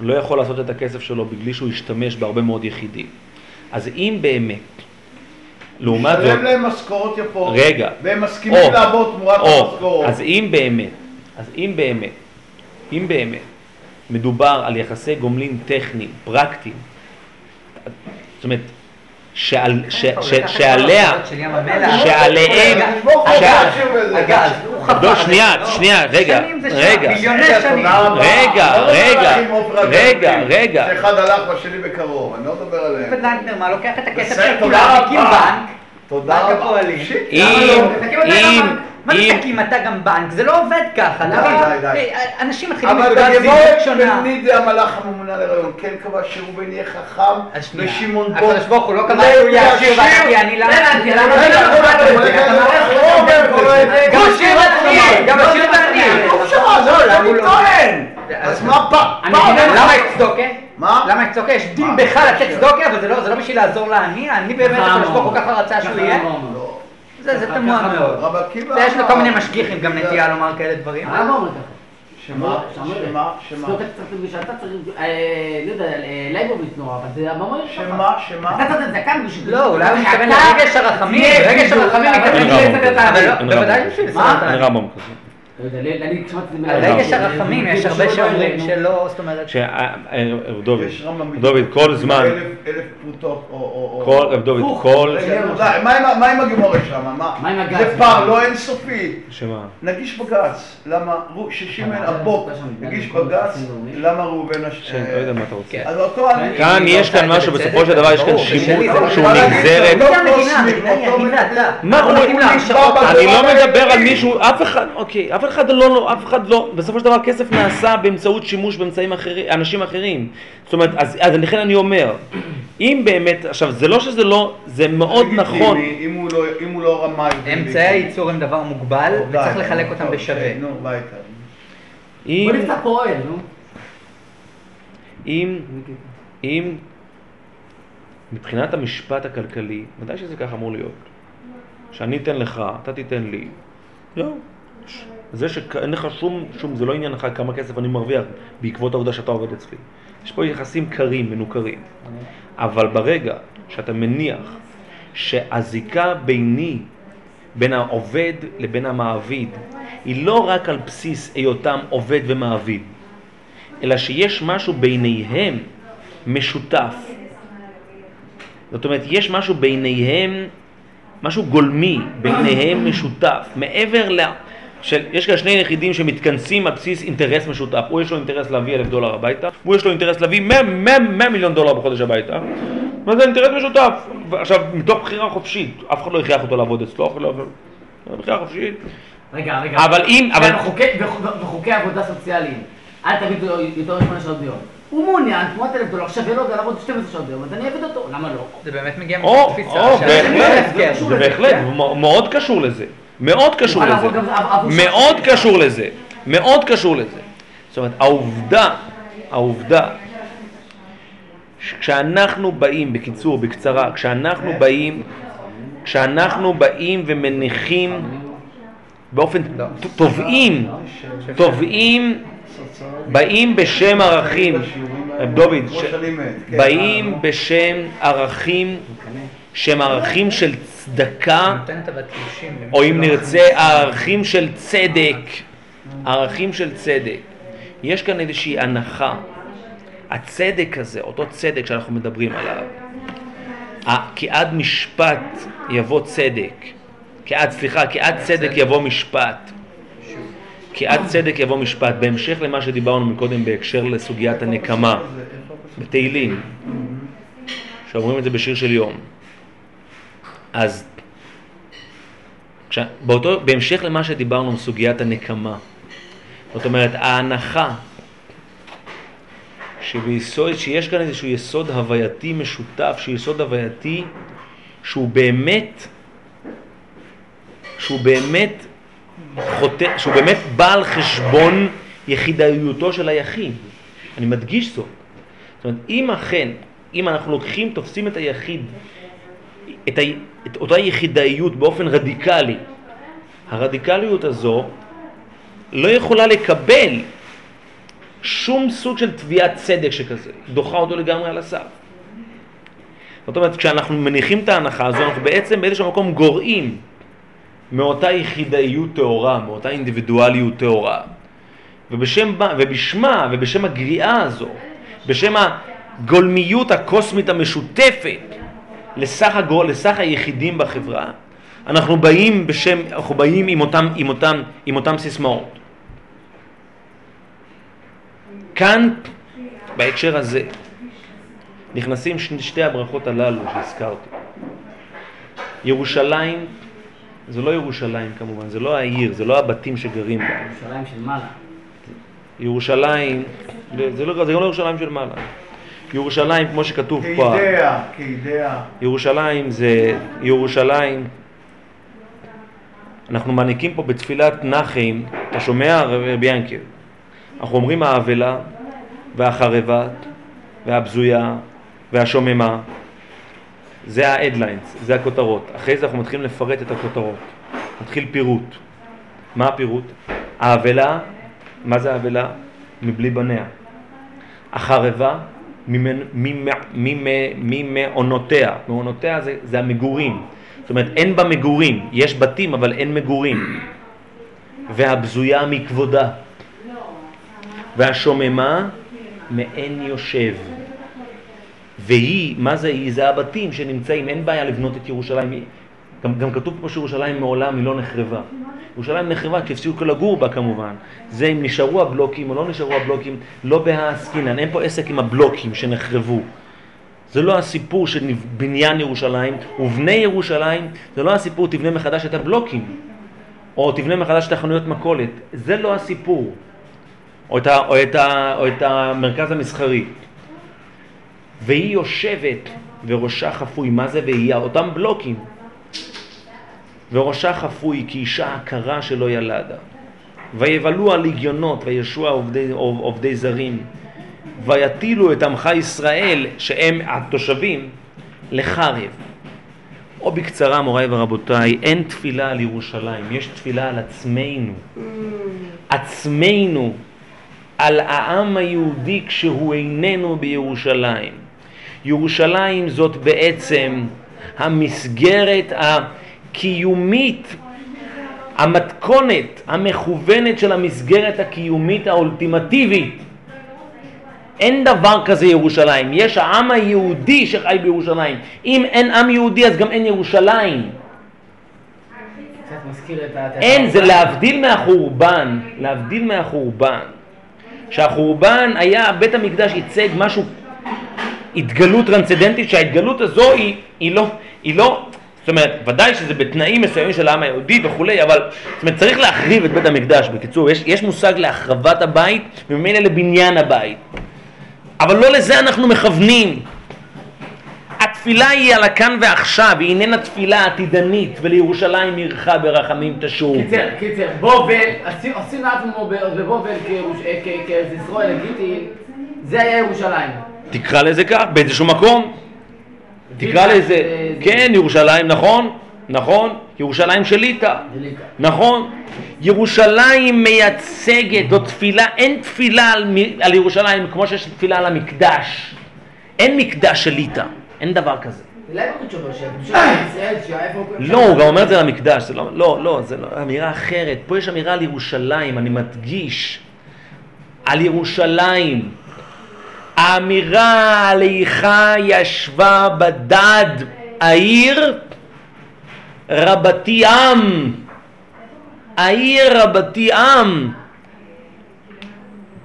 לא יכול לעשות את הכסף שלו בגלל שהוא השתמש בהרבה מאוד יחידים. אז אם באמת, לעומת זאת, משלם להם משכורות יפות, רגע, והם מסכימים לעבוד תמורת המשכורות. אז אם באמת, אז אם באמת, אם באמת מדובר על יחסי גומלין טכניים, פרקטיים, זאת אומרת, שעל, ש, ש, שעליה. שעליהם, אני לא. לא, שנייה? שנייה, רגע, רגע. רגע. רגע, לא רגע, רגע. שאחד הלך והשני בקרוב, אני לא מדבר עליהם. ודנקנר, מה, לוקח את הכסף של תודה כולם, רבה. הקים בנק, תודה רבה. אם- לא? אם-. מה זה אם- תקים אתה גם בנק? זה לא עובד ככה. די, די, די. אנשים מתחילים אבל מנקודת זינוק שונה. בנידי המלאך הממונה להיריון כן קבע שראובן יהיה חכם. ושמעון בו. הקדוש ברוך הוא לא קבע שהוא יהיה עשיר ואתה תהיה עני למה? זה לא את זה. גם עשיר ועני, גם. לא זה לא- טוען. אז מה פעם? אני מבין למה יש צדוקה? מה? למה יש צדוקה? יש דין? בך לתת צדוקה, אבל זה לא זה לא בשביל לעזור לעני, העני באמת הקדוש ברוך הוא. ככה רצה שהוא יהיה. לא. זה זה ככה תמוה. מאוד. רב עקיבא יש אמר- לכל מיני משגיחים גם נטייה לומר כאלה דברים. למה אומרים ככה? שמה? שמה? שמה? צדוקה צריך בשביל שאתה צריך, אה, לא יודע, אה, לייבוביץ' נורא, אבל זה המאמר שלך. שמה? שמה? אתה צריך זקן בשביל... לא, אולי הוא מתכוון אתה לרגש הרחמים, תהיה רגש הרחמים תהיה רמב"ם סגרת כזה. אבל העם. לא, אין בוודאי רמב"ם בשביל מה? לסדר אין את העם. רמב"ם כזה. לא יודע, את זה על מילה. רגש הרחמים יש הרבה שאומרים. שלא, זאת אומרת, אה, אה, יש רמב"ם רב דוד, כל זמן, אלף- פרוטות או... כל, רב דוד, הפוך. כל, מה עם ה- מה עם הגימורת שם? מה עם הגז? זה פער לא אינסופי. שמה? נגיש בג"ץ, למה ששמן אבל הבוק כל בג"ץ. למה ראובן הש... שאני לא יודע מה אתה רוצה. כן. אז אותו אני... כאן יש כאן משהו, בסופו של דבר יש כאן שימוש שהוא נגזרת. לא. מה הוא- אני לא מדבר על. מישהו, אף אחד, אוקיי, אף אחד לא, לא, אף אחד לא, בסופו של דבר כסף נעשה באמצעות שימוש באמצעים אחרים, אנשים אחרים. זאת אומרת, אז, אז לכן אני אומר, אם באמת, עכשיו זה לא שזה לא, זה מאוד נכון, אם הוא לא- אם הוא לא רמאי. אמצעי הייצור הם דבר מוגבל, וצריך לחלק אותם טוב, בשווה. נו, ביתה. אם, בוא נפתח פה אוהל, נו. אם, אם, מבחינת המשפט הכלכלי, ודאי שזה ככה אמור להיות. שאני אתן לך, אתה תיתן לי. זהו. זה שאין לך שום, שום, זה לא עניין לך כמה כסף אני מרוויח בעקבות העובדה שאתה עובד אצלי. יש פה יחסים קרים, מנוכרים. אבל ברגע שאתה מניח שהזיקה ביני, בין העובד לבין המעביד, היא לא רק על בסיס היותם עובד ומעביד, אלא שיש משהו ביניהם משותף. זאת אומרת, יש משהו ביניהם, משהו גולמי ביניהם משותף, מעבר ל... של, יש כאן שני יחידים שמתכנסים על בסיס אינטרס משותף. הוא יש לו אינטרס להביא אלף דולר הביתה, הוא יש לו אינטרס להביא 100, 100, 100 מיליון דולר בחודש הביתה. וזה אינטרס משותף. עכשיו, מתוך בחירה חופשית, אף אחד לא הכריח אותו לעבוד אצלו, אף אחד לא... בחירה חופשית. רגע, רגע. אבל אם- אבל- וחוקי- וח- וחוקי עבודה סוציאליים, אל תביא יותר משמונה שעות ביום. הוא מעוניין, תמורת אלף דולר, שווה לו לעבוד 12 שעות ביום, אז אני אעבוד אותו, למה לא? זה באמת מגיע מתוך תפיסה. או, בהחלט. זה בהחלט, הוא מ- מאוד קשור לזה. מאוד קשור לזה. מאוד קשור לזה. מאוד קשור לזה. זאת אומרת, העובדה, העובדה, כשאנחנו באים, בקיצור, בקצרה, כשאנחנו באים, כשאנחנו באים ומניחים באופן, תובעים, תובעים, באים בשם ערכים, דוד, כן. באים בשם ערכים שהם ערכים של צדקה, נותנת אבל תלושים. למי או אם נרצה ערכים של צדק, ערכים של צדק. יש כאן איזושהי הנחה. הצדק הזה, אותו צדק שאנחנו מדברים עליו, כי עד משפט יבוא צדק, כי עד, סליחה, כי עד צדק יבוא משפט. כי עד צדק יבוא משפט. בהמשך למה שדיברנו מקודם בהקשר לסוגיית הנקמה, בתהילים, שאומרים את זה בשיר של יום. אז כש, באותו, בהמשך למה שדיברנו בסוגיית הנקמה, זאת אומרת ההנחה שביסוד, שיש כאן איזשהו יסוד הווייתי משותף, שהוא יסוד הווייתי שהוא באמת, שהוא באמת חוטא, שהוא באמת בא על חשבון יחידאיותו של היחיד. אני מדגיש זאת. זאת אומרת, אם אכן, אם אנחנו לוקחים, תופסים את היחיד, את, ה, את אותה יחידאיות באופן רדיקלי, הרדיקליות הזו לא יכולה לקבל שום סוג של תביעת צדק שכזה, דוחה אותו לגמרי על הסף. זאת אומרת, כשאנחנו מניחים את ההנחה הזו, אנחנו בעצם באיזשהו מקום גורעים מאותה יחידאיות טהורה, מאותה אינדיבידואליות טהורה. ובשם, ובשמה ובשם הגריעה הזו, בשם הגולמיות הקוסמית המשותפת לסך, הגול, לסך היחידים בחברה, אנחנו באים בשם, אנחנו באים עם אותם, עם אותם, עם אותם סיסמאות. כאן, בהקשר הזה, נכנסים שתי הברכות הללו שהזכרתי. ירושלים, זה לא ירושלים כמובן, זה לא העיר, זה לא הבתים שגרים בה. ירושלים של מעלה. ירושלים, זה לא, זה לא ירושלים של מעלה. ירושלים, כמו שכתוב פה, כאידאה, כאידאה. ירושלים זה ירושלים. אנחנו מעניקים פה בתפילת נחם, אתה שומע רבי ינקל? אנחנו אומרים האבלה והחרבת והבזויה והשוממה. זה ה-headlines, זה הכותרות. אחרי זה אנחנו מתחילים לפרט את הכותרות. מתחיל פירוט. מה הפירוט? האבלה, מה זה האבלה? מבלי בניה. החרבה, ממעונותיה. מעונותיה זה, זה המגורים. זאת אומרת, אין בה מגורים. יש בתים, אבל אין מגורים. והבזויה מכבודה. והשוממה מעין יושב. והיא, מה זה היא? זה הבתים שנמצאים, אין בעיה לבנות את ירושלים. גם, גם כתוב פה שירושלים מעולם היא לא נחרבה. ירושלים נחרבה כי הפסיקו לגור בה כמובן. זה אם נשארו הבלוקים או לא נשארו הבלוקים, לא בהעסקינן, אין פה עסק עם הבלוקים שנחרבו. זה לא הסיפור של בניין ירושלים, ובני ירושלים, זה לא הסיפור תבנה מחדש את הבלוקים, או תבנה מחדש את החנויות מכולת, זה לא הסיפור, או את, ה, או, את ה, או את המרכז המסחרי. והיא יושבת וראשה חפוי, מה זה והיא? אותם בלוקים. וראשה חפוי כאישה עקרה שלא ילדה. ויבלו הלגיונות וישוע עובדי, עובדי זרים. ויטילו את עמך ישראל, שהם התושבים, לחרב. או בקצרה, מוריי ורבותיי, אין תפילה על ירושלים, יש תפילה על עצמנו. עצמנו, על העם היהודי כשהוא איננו בירושלים. ירושלים זאת בעצם המסגרת הקיומית, המתכונת המכוונת של המסגרת הקיומית האולטימטיבית. אין דבר כזה ירושלים, יש העם היהודי שחי בירושלים. אם אין עם יהודי אז גם אין ירושלים. אין, זה להבדיל מהחורבן, להבדיל מהחורבן. שהחורבן היה, בית המקדש ייצג משהו, התגלות טרנסצדנטית, שההתגלות הזו היא, היא לא, היא לא, זאת אומרת, ודאי שזה בתנאים מסוימים של העם היהודי וכולי, אבל זאת אומרת, צריך להחריב את בית המקדש, בקיצור, יש, יש מושג להחרבת הבית וממילא לבניין הבית. אבל לא לזה אנחנו מכוונים. התפילה היא על הכאן ועכשיו, היא איננה תפילה עתידנית, ולירושלים עירך ברחמים תשוב. קיצר, קיצר, בובל, עשי- עשינו לעצמו ב- בבובל כירוש- אה, כ- כזכרו אלגיטי, זה היה ירושלים. תקרא לזה כך, באיזשהו מקום. תקרא לזה, זה- כן, ירושלים, נכון, נכון, ירושלים של ליטא. נכון. ירושלים מייצגת, זו תפילה, אין תפילה על, על ירושלים כמו שיש תפילה על המקדש. אין מקדש של ליטא, אין דבר כזה. זה לא הוא... לא, הוא גם אומר את זה על המקדש, זה לא, לא, לא, זה לא, אמירה אחרת. פה יש אמירה על ירושלים, אני מדגיש. על ירושלים. האמירה על איכה ישבה בדד העיר רבתי עם. העיר רבתי עם.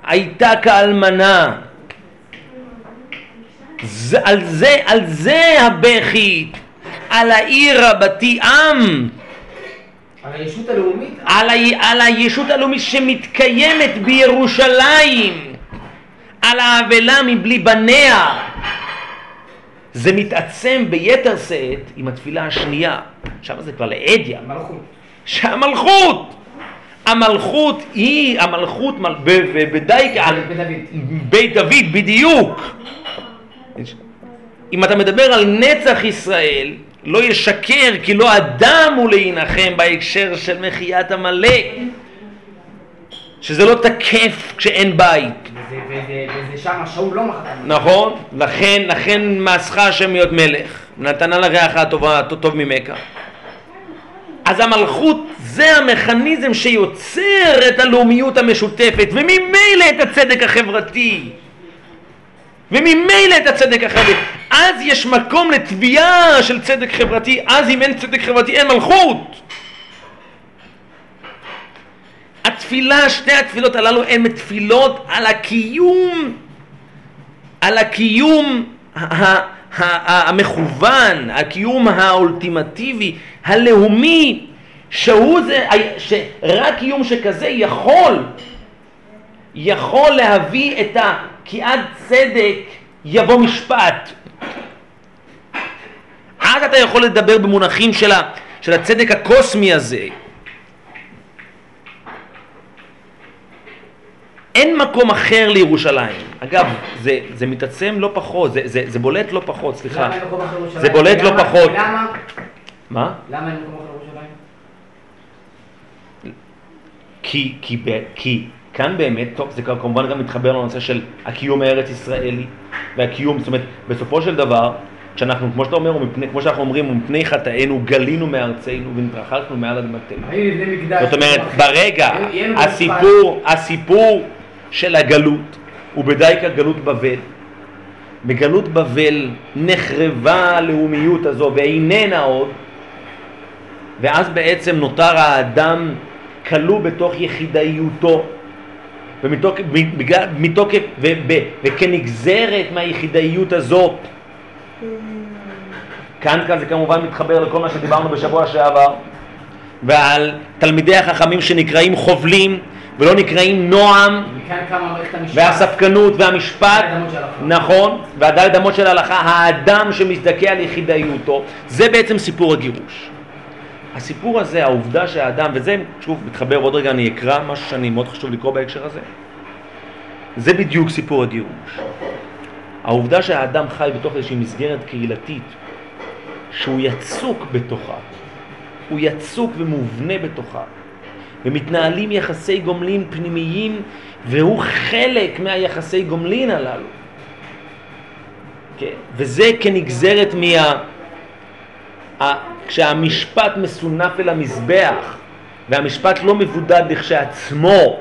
הייתה כאלמנה. זה, על, זה, על זה הבכי, על העיר רבתי עם, על הישות הלאומית, על, ה, על הישות הלאומית שמתקיימת בירושלים, על האבלה מבלי בניה. זה מתעצם ביתר שאת עם התפילה השנייה, שם זה כבר לאדיה, מלכות. שהמלכות, המלכות היא, המלכות מל- ב- ב- בדייק, בית דוד. בית דוד, בדיוק. אם אתה מדבר על נצח ישראל, לא ישקר כי לא אדם הוא להנחם בהקשר של מחיית עמלק. שזה לא תקף כשאין בית. וזה- שם לא מחת. נכון? לכן, לכן מעשך השם להיות מלך. נתנה לרעך הטובה, טוב ממך. אז המלכות זה המכניזם שיוצר את הלאומיות המשותפת וממילא את הצדק החברתי. וממילא את הצדק החברתי. אז יש מקום לתביעה של צדק חברתי, אז אם אין צדק חברתי אין מלכות. התפילה, שתי התפילות הללו הן תפילות על הקיום, על הקיום המכוון, הקיום האולטימטיבי, הלאומי, שהוא זה, שרק קיום שכזה יכול, יכול להביא את ה... כי עד צדק יבוא משפט. אז אתה יכול לדבר במונחים של, ה, של הצדק הקוסמי הזה. אין מקום אחר לירושלים. אגב, זה, זה מתעצם לא פחות, זה, זה, זה בולט לא פחות, סליחה. למה אין מקום אחר בירושלים? זה בולט לא למה- פחות. למה? מה? למה אין מקום אחר בירושלים? כי, כי, כי כאן באמת, טוב, זה כמובן גם מתחבר לנושא של הקיום הארץ ישראלי והקיום, זאת אומרת, בסופו של דבר, כשאנחנו, כמו שאתה אומר, ומפני, כמו שאנחנו אומרים, ומפני חטאינו גלינו מארצנו ונתרחקנו מעל אדמתנו. זאת אומרת, ברגע. הסיפור, הסיפור של הגלות, הוא בדייקה גלות בבל. בגלות בבל נחרבה הלאומיות הזו ואיננה עוד, ואז בעצם נותר האדם כלוא בתוך יחידאיותו, ומתוקף, וכנגזרת מהיחידאיות הזאת, כאן כאן זה כמובן מתחבר לכל מה שדיברנו בשבוע שעבר, ועל תלמידי החכמים שנקראים חובלים ולא נקראים נועם. והספקנות והמשפט. נכון, והדלת אמות של ההלכה, האדם שמזדכה על יחידאיותו, זה בעצם סיפור הגירוש. הסיפור הזה, העובדה שהאדם, וזה שוב מתחבר, עוד רגע אני אקרא משהו שאני מאוד חשוב לקרוא בהקשר הזה, זה בדיוק סיפור הגירוש. העובדה שהאדם חי בתוך איזושהי מסגרת קהילתית, שהוא יצוק בתוכה, הוא יצוק ומובנה בתוכה, ומתנהלים יחסי גומלין פנימיים, והוא חלק מהיחסי גומלין הללו. כן, וזה כנגזרת מה... ה- כשהמשפט מסונף אל המזבח, והמשפט לא מבודד לכשעצמו,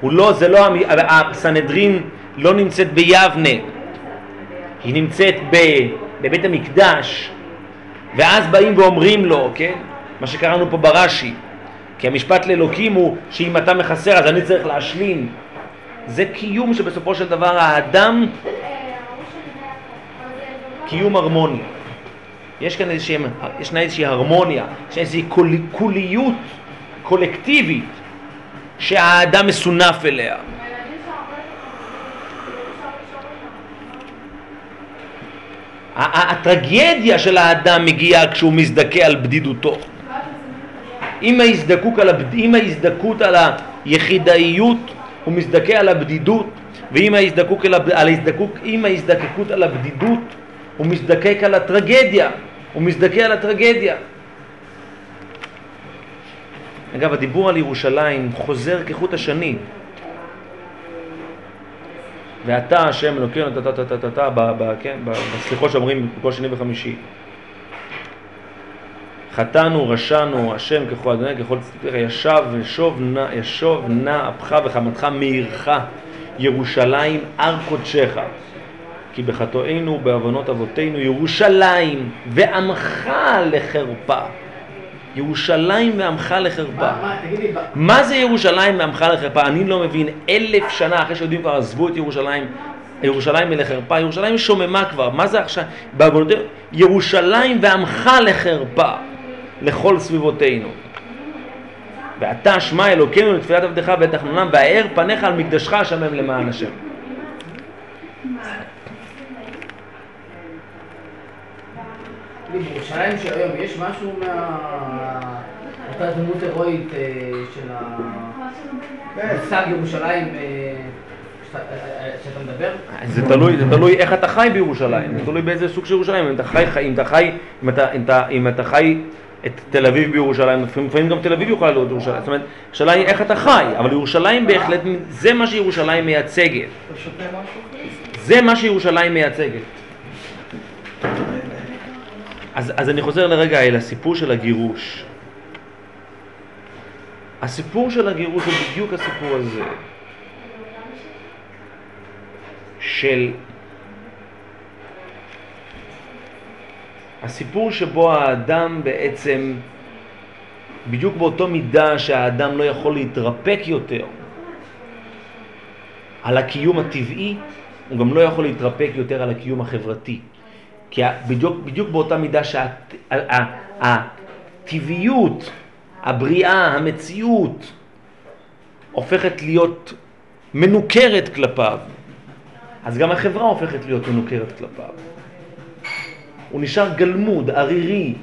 הוא לא, זה לא, הסנהדרין לא נמצאת ביבנה, היא נמצאת ב, בבית המקדש, ואז באים ואומרים לו, כן, מה שקראנו פה ברש"י, כי המשפט לאלוקים הוא שאם אתה מחסר אז אני צריך להשלים. זה קיום שבסופו של דבר האדם, קיום הרמוני. יש כאן איזושהי, ישנה איזושהי הרמוניה, יש איזושהי קול, קוליות קולקטיבית שהאדם מסונף אליה. הטרגדיה של האדם מגיעה כשהוא מזדכה על בדידותו. עם ההזדקוק על הבד... עם ההזדקות על היחידאיות הוא מזדכה על הבדידות ועם ההזדקוק על, הב... על ההזדקוק... עם ההזדקקות על הבדידות הוא מזדקק על הטרגדיה, הוא מזדכה על הטרגדיה. אגב, הדיבור על ירושלים חוזר כחוט השני. ואתה השם אלוקינו, טה טה טה טה טה כן, בסליחות שאומרים כל שני וחמישי. חטאנו, רשענו, השם ככל אדוני, ככל צדקך, ישב ושוב נא, ישוב נא אפך וחמתך מעירך, ירושלים הר קודשך. כי בחטאינו ובעוונות אבותינו ירושלים ועמך לחרפה. ירושלים ועמך לחרפה. מה, זה ירושלים ועמך לחרפה? אני לא מבין. אלף שנה אחרי שיהודים כבר עזבו את ירושלים, ירושלים היא לחרפה, ירושלים שוממה כבר. מה זה עכשיו? בעוונותינו, ירושלים ועמך לחרפה לכל סביבותינו. ואתה שמע אלוקינו לתפילת עבדך ואת תחנונם והאר פניך על מקדשך השמם למען השם. בירושלים של היום יש משהו מה... אותה דמות הירואית אה, של המושג ירושלים אה, שאתה- אה, שאתה מדבר? זה תלוי, זה תלוי איך אתה חי בירושלים, זה תלוי באיזה סוג של ירושלים, אם אתה חי, חי- אם אתה חי, אם אתה, אם אתה, אם אתה חי את תל אביב בירושלים, לפעמים גם תל אביב יכולה להיות ירושלים, זאת אומרת, השאלה היא איך אתה חי, אבל ירושלים בהחלט, זה מה שירושלים מייצגת? זה מה שירושלים מייצגת. אז, אז אני חוזר לרגע אל הסיפור של הגירוש. הסיפור של הגירוש הוא בדיוק הסיפור הזה. של הסיפור שבו האדם בעצם, בדיוק באותו מידה שהאדם לא יכול להתרפק יותר על הקיום הטבעי, הוא גם לא יכול להתרפק יותר על הקיום החברתי. כי בדיוק, בדיוק באותה מידה שהטבעיות, הבריאה, המציאות, הופכת להיות מנוכרת כלפיו, אז גם החברה הופכת להיות מנוכרת כלפיו. הוא נשאר גלמוד, ערירי,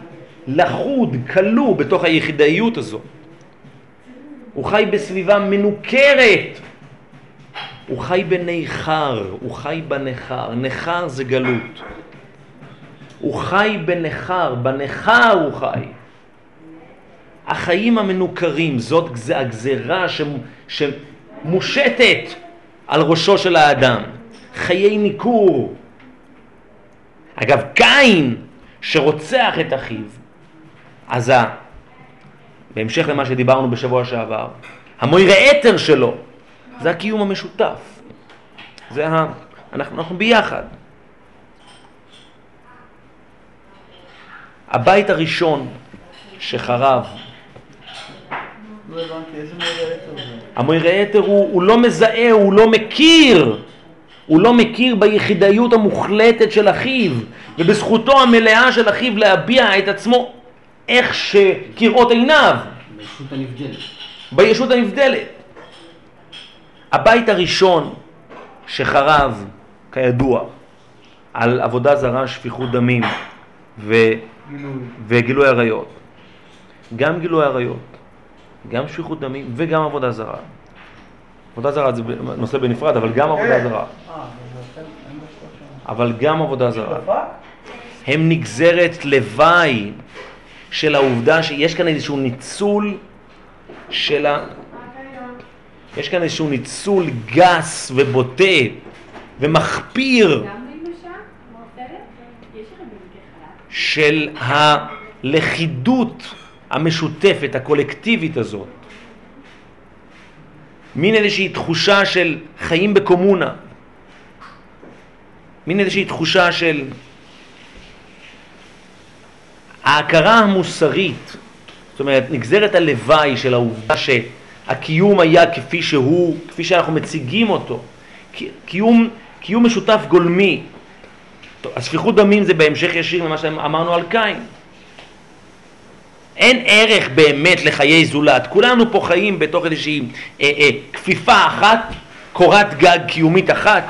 לחוד, כלוא בתוך היחידאיות הזו. הוא חי בסביבה מנוכרת. הוא חי בניכר, הוא חי בניכר. ניכר זה גלות. הוא חי בניכר, בניכר הוא חי. החיים המנוכרים, זאת גז- הגזרה שמ- שמושתת על ראשו של האדם. חיי ניכור. אגב, קין שרוצח את אחיו, אז. בהמשך למה שדיברנו בשבוע שעבר, המוירה אתר שלו, זה הקיום המשותף. זה ה... אנחנו, אנחנו ביחד. הבית הראשון שחרב, לא? המוירה אתר הוא, הוא לא מזהה, הוא לא מכיר, הוא לא מכיר ביחידאיות המוחלטת של אחיו, ובזכותו המלאה של אחיו להביע את עצמו איך שכראות עיניו, בישות הנבדלת. בישות הנבדלת. הבית הראשון שחרב, כידוע, על עבודה זרה, שפיכות דמים ו... גילוי. וגילוי עריות. גם גילוי עריות, גם שפיכות דמים וגם עבודה זרה. עבודה זרה זה נושא בנפרד, אבל גם עבודה זרה. אה, אין בשלושה. אבל גם עבודה זרה. הם נגזרת לוואי של העובדה שיש כאן איזשהו ניצול של ה... יש כאן איזשהו ניצול גס ובוטה ומחפיר? של הלכידות המשותפת, הקולקטיבית הזאת. מין איזושהי תחושה של חיים בקומונה. מין איזושהי תחושה של ההכרה המוסרית, זאת אומרת, נגזרת הלוואי של העובדה שהקיום היה כפי שהוא, כפי שאנחנו מציגים אותו, קיום, קיום משותף גולמי. טוב, השפיכות דמים זה בהמשך ישיר למה שאמרנו על קין. אין ערך באמת לחיי זולת. כולנו פה חיים בתוך איזושהי אה, אה, כפיפה אחת, קורת גג קיומית אחת.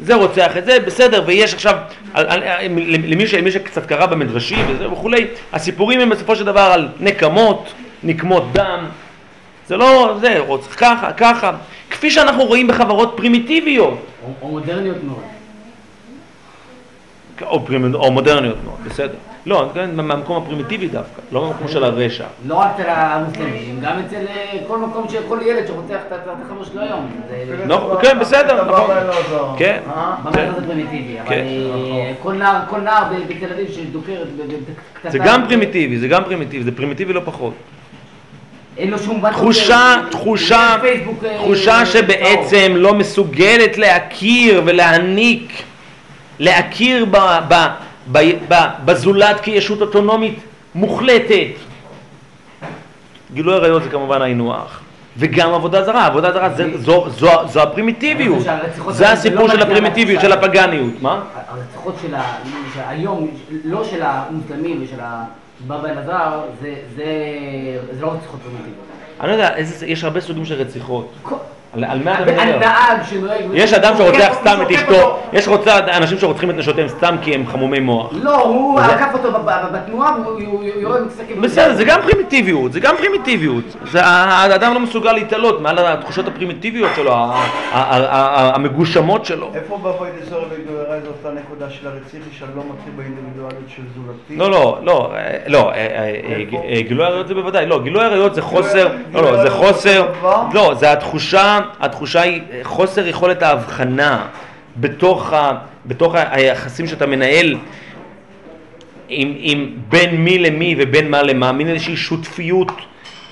זה רוצח את זה, בסדר, ויש עכשיו, על, על, על, למי, ש, למי שקצת קרא במדרשים וזה וכולי, הסיפורים הם בסופו של דבר על נקמות, נקמות דם, זה לא, זה, רוצח ככה, ככה, כפי שאנחנו רואים בחברות פרימיטיביות. או- או מודרניות מאוד. או. או מודרניות מאוד, בסדר. לא, כן, מהמקום הפרימיטיבי דווקא, לא מהמקום של הרשע. לא רק אצל המוסלמים, גם אצל אה, כל מקום של כל ילד שרוצח את החבר שלו היום. זה- לא, כן, בסדר, נכון. כן. אה? במרכז הפרימיטיבי, אבל כן. אה, כל נער, בתל אביב שדוקרת בקטטה, זה גם פרימיטיבי, זה גם פרימיטיבי, זה פרימיטיבי לא פחות. אין לו שום בת תחושה, תחושה, תחושה שבעצם לא מסוגלת להכיר ולהעניק, להכיר ב, בזולת כישות אוטונומית מוחלטת. גילוי עריות זה כמובן היינו הך. וגם עבודה זרה, עבודה זרה זה, זו, זו, זו הפרימיטיביות, זה הסיפור לא של הפרימיטיביות, של. הפגניות, מה? הרציחות של היום, לא של המוסלמים ושל הבבא אלעזר, זה- זה זה לא רציחות פרימיטיביות. אני לא יודע, יש הרבה סוגים של רציחות. על על מה אתה מדבר? יש אדם שרוצח סתם הוא את אשתו. יש רוצה אנשים שרוצחים את נשותיהם סתם כי הם חמומי מוח. לא, הוא זה- עקף אותו בתנועה והוא הוא- הוא יורד עם... בסדר, זה גם פרימיטיביות, זה גם פרימיטיביות. האדם לא מסוגל להתעלות מעל התחושות הפרימיטיביות שלו, המגושמות שלו. איפה בבית אזור וגדולה זו אותה נקודה של הרציחי שאני לא מכיר באינדיבידואליות של זולתי? לא, לא, לא, אה, לא, אה, אה, גילוי עריות זה בוודאי, לא, גילוי עריות זה חוסר, לא, לא, זה חוסר? לא, זה התחושה, התחושה היא חוסר יכולת ההבחנה בתוך, ה, בתוך היחסים שאתה מנהל עם, עם בין מי למי ובין מה למה, מין איזושהי שותפיות אה,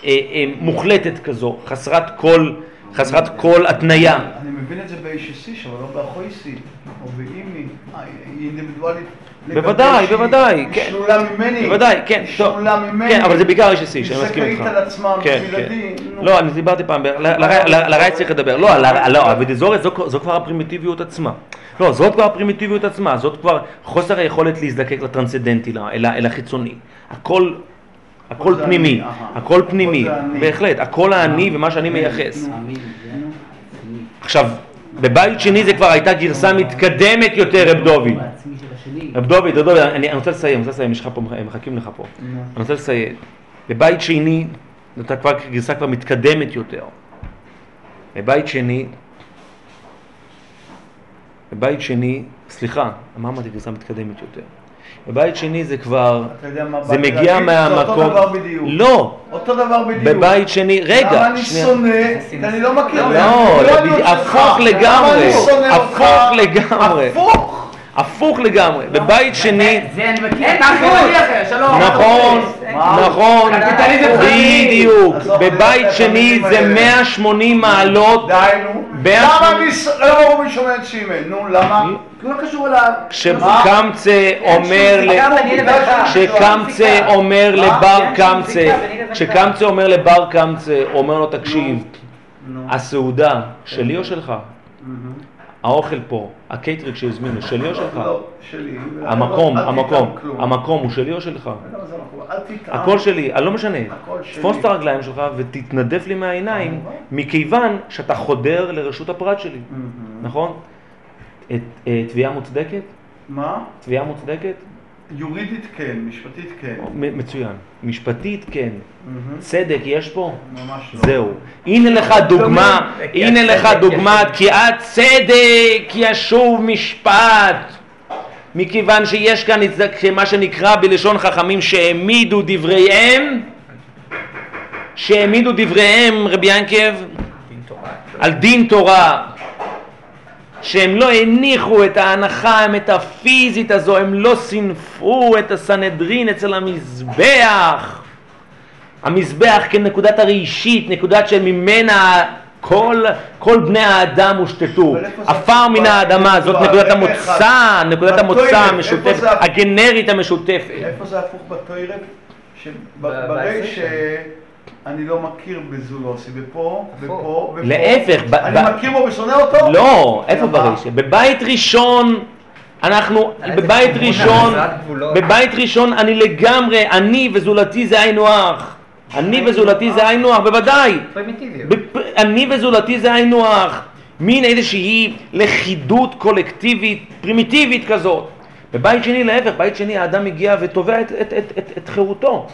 אה, מוחלטת כזו, חסרת כל, חסרת כל התניה. אני מבין את זה ב-HSC אבל לא באחויסי, או באימי, אה, אינדיבידואלית. בוודאי, בוודאי, היא כן. שלולה ממני. בוודאי, כן, היא טוב. שלולה ממני. כן, אבל זה בעיקר HSC, שאני היא מסכים איתך. זכאית על עצמה כן, כן. לא, אני דיברתי פעם, ב- ל- ל- ל- לראי צריך לדבר. לא, לא, אבידיזורת זו- כבר הפרימיטיביות עצמה. לא, זאת כבר הפרימיטיביות עצמה, זאת כבר חוסר היכולת להזדקק לטרנסצדנטי, ל- אל החיצוני. הכל... הכל פנימי. הכל פנימי. בהחלט, הכל האני ומה שאני מייחס. עכשיו, בבית שני זה כבר הייתה גרסה מתקדמת יותר, רב דוד. השני. רב דוד, רב דוד, אני רוצה לסיים, אני רוצה לסיים, יש לך פה, הם מחכים לך פה. אני רוצה לסיים. בבית שני, זאת כבר גרסה כבר מתקדמת יותר. בבית שני, בבית שני, סליחה, מה אמרתי גרסה מתקדמת יותר? בבית שני זה כבר, זה מגיע להגיד? זה אותו מהמקום, דבר בדיוק. לא, אותו דבר בדיוק. בבית שני, רגע, למה אני. שונא? אני לא מכיר. לא, שלך. הפוך לגמרי, הפוך? לגמרי. הפוך. הפוך לגמרי, בבית שני, זה אני מכיר. נכון? נכון. בדיוק, בבית שני זה הדברים האלה. 180 מעלות, די נו. בין למה הוא שומע את שמן? נו, למה? כי הוא לא קשור אליו. כשקמצא אומר. כשקמצא אומר? לבר קמצא, לבינך. כשקמצא אומר לבר קמצא, אומר לו תקשיב. הסעודה שלי או שלך? האוכל פה, הקייטרינג שהזמינו, שלי או שלך? לא, שלי. המקום, אל תטעם המקום. המקום הוא שלי או שלך? לא. הכל שלי, אני לא משנה. תפוס את הרגליים שלך ותתנדף לי מהעיניים, כמובן. מכיוון שאתה חודר לרשות הפרט שלי. נכון? אה, תביעה מוצדקת? מה? תביעה מוצדקת? יורידית כן, משפטית כן. מצוין. משפטית כן. צדק יש פה? ממש לא. זהו. הנה לך דוגמה, הנה לך דוגמה. כי הצדק ישוב משפט. מכיוון שיש כאן את מה שנקרא בלשון חכמים שהעמידו דבריהם, שהעמידו דבריהם, רבי ינקב. על דין תורה, שהם לא הניחו את ההנחה המטאפיזית הזו, הם לא סינפו את הסנהדרין אצל המזבח. המזבח כנקודת הראשית, נקודת שממנה כל, כל בני האדם הושתתו. עפר מן האדמה, זאת רגע נקודת. המוצא, נקודת המוצא המשותפת? הגנרית המשותפת. איפה זה הפוך בתוירת? ב- שברגע בעשרים. שאני לא מכיר בזולוסי, ופה, ופה, ופה. להפך, אני ב- מכיר בו ושונא אותו? לא, איפה למה? ברישה? בבית ראשון, אנחנו, בבית ראשון? בבית ראשון אני לגמרי, אני וזולתי זה היינו הך. אני וזולתי זה היינו הך, בוודאי. אני וזולתי זה היינו הך. מין איזושהי לכידות קולקטיבית, פרימיטיבית כזאת. בבית שני להפך, בית שני האדם מגיע ותובע את, את, את, את, את חירותו.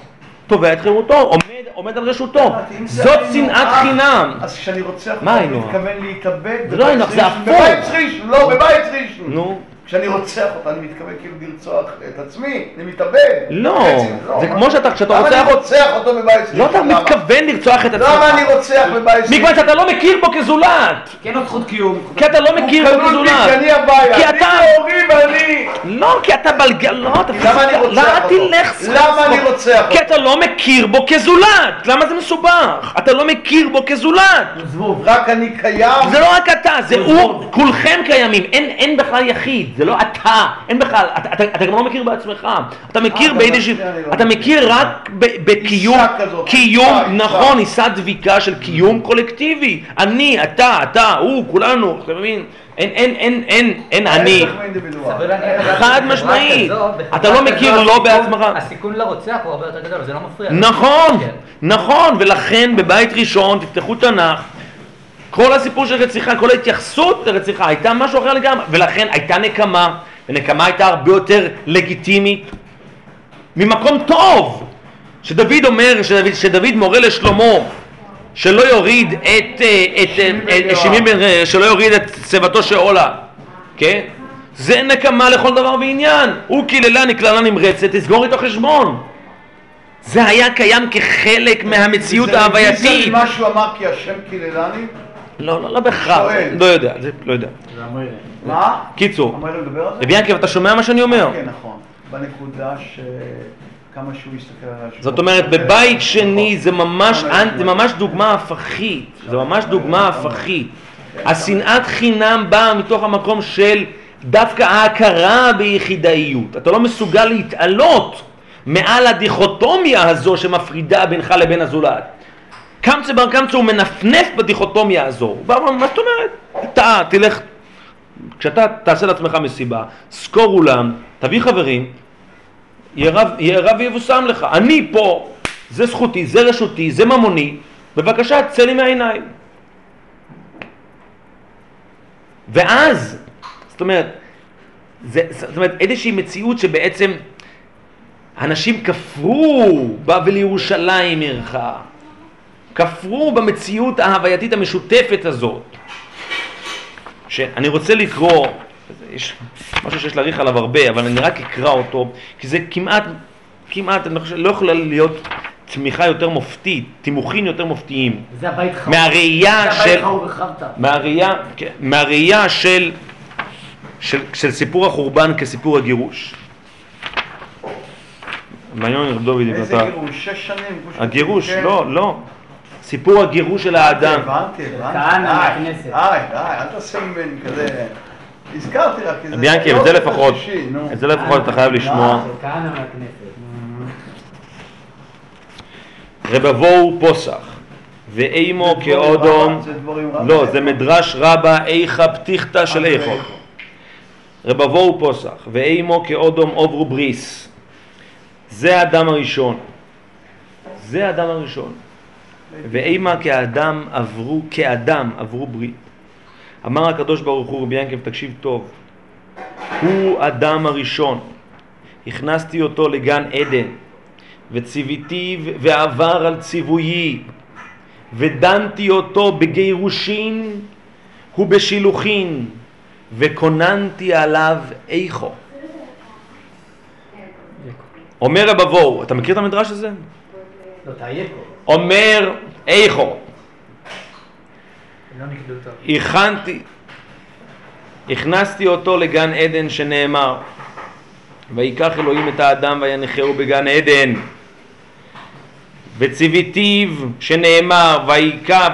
תובע את חירותו, עומד, עומד על רשותו. זאת שנאת חינם. אז כשאני רוצח מה היינו אני? מתכוון להתאבד. זה לא היינו זה הפוך. בבית ראשון, לא, בבית ראשון. נו. כשאני רוצח אותו, אני מתכוון כאילו לרצוח את עצמי, אני מתאבד. לא, בעצם, זה כמו שאתה- כשאתה למה רוצח- אני רוצח אותו בבית ראשון? לא אתה למה? מתכוון לרצוח את עצמך. למה אני רוצח בבית ראשון? מכיוון שאתה לא מכיר בו כזולת. כי אין לו זכות קיום. כי אתה לא מכיר בו הוא כי כזולת. אני הבעיה. כי אני אתה... והורי ואני. לא, כי אתה בלגן, לא, אתה... למה אני רוצח לא, אותו? למה אני רוצח כי אותו? אתה לא מכיר בו כזולת. למה זה מסובך? אתה לא מכיר בו כזולת. זבוב. רק אני קיים. זה לא רק אתה, זה הוא, כולכם קיימים, אין בכלל יחיד, זה לא אתה, אין בכלל, אתה, אתה, אתה גם לא מכיר בעצמך, אתה מכיר אתה באיזושהי, מפריע לי, לא אתה מכיר. רק בקיום, קיום. נכון, עיסה דביקה של קיום קולקטיבי, אני, אתה, אתה, הוא, כולנו, אתה מבין? אין, אין, אין, אין, אין אני. סביר להניח חד. כזו, אתה לא מכיר לא בעצמך. הסיכון לרוצח הוא הרבה יותר גדול, זה לא מפריע. נכון, כן. נכון, ולכן בבית ראשון תפתחו תנ"ך, כל הסיפור של רציחה, כל ההתייחסות לרציחה הייתה משהו אחר לגמרי, ולכן הייתה נקמה, ונקמה הייתה הרבה יותר לגיטימית, ממקום טוב, שדוד אומר, שדוד, שדוד מורה לשלמה שלא יוריד את, אה, את, את, יואב. שימי בן, אה, שלא יוריד את שיבתו שאולה, כן? זה נקמה לכל דבר ועניין. הוא קיללני קללה נמרצת, תסגור איתו חשבון. זה היה קיים כחלק מהמציאות זה ההווייתית. רוויזיה ממה שהוא אמר כי השם קיללני? לא, לא, לא בהכרח. לא יודע, זה, לא יודע. מה? קיצור, אמרת לדבר על זה? רבי ינקב, אתה שומע מה שאני אומר? כן, נכון. בנקודה ש... כמה שהוא יסתכל על השם. זאת אומרת, בבית שני זה ממש, אנ- זה ממש דוגמה הפכית, זה ממש דוגמה הפכית. השנאת חינם באה מתוך המקום של דווקא ההכרה ביחידאיות. אתה לא מסוגל להתעלות מעל הדיכוטומיה הזו שמפרידה בינך לבין הזולת. קמצא בר קמצא הוא מנפנף בדיכוטומיה הזו. הוא בא מה זאת אומרת? אתה תלך, כשאתה תעשה לעצמך מסיבה, סקור אולם, תביא חברים, יהיה רב, ויבושם לך. אני פה, זה זכותי, זה רשותי, זה ממוני, בבקשה, צא לי מהעיניים. ואז, זאת אומרת, זה, זאת אומרת, איזושהי מציאות שבעצם אנשים כפרו בה ולירושלים עירך, כפרו במציאות ההווייתית המשותפת הזאת. שאני רוצה לקרוא, יש משהו שיש להעריך עליו הרבה, אבל אני רק אקרא אותו, כי זה כמעט, כמעט, אני חושב, לא יכולה להיות תמיכה יותר מופתית, תימוכין יותר מופתיים. זה הבית חרוב. מהראייה זה של... הבית חרוב. מהראייה, כן, מהראייה של, של, של סיפור החורבן כסיפור הגירוש. מעניין רב דוד אם איזה אתה... גירוש? שש שנים? הגירוש, כן. לא, לא. סיפור הגירוש של האדם. הבנתי, הבנתי. כהנא די, מהכנסת. די, די, אל תעשה ממני כזה... הזכרתי רק כי זה... רבי ינקי, לא, את זה לפחות. את זה לפחות אתה חייב לשמוע. כהנא מהכנסת. רבבו פוסח, ואימו כאודום. לא, זה מדרש רבה איכה פתיחתא של אה, איכו. רבבו פוסח, ואימו כאודום עוברו בריס. זה האדם הראשון. זה האדם הראשון. ואימה כאדם עברו, כאדם עברו ברית. אמר הקדוש ברוך הוא, רבי ינקב, תקשיב טוב. הוא אדם הראשון. הכנסתי אותו לגן עדן, וציוויתיו ועבר על ציוויי, ודנתי אותו בגירושין ובשילוחין, וכוננתי עליו איכו. אומר רבבו, אתה מכיר את המדרש הזה? לא, תאייקו. אומר איכו, לא. הכנתי, הכנסתי אותו לגן עדן שנאמר, ויקח אלוהים את האדם וינחהו בגן עדן. וציוויתיו שנאמר,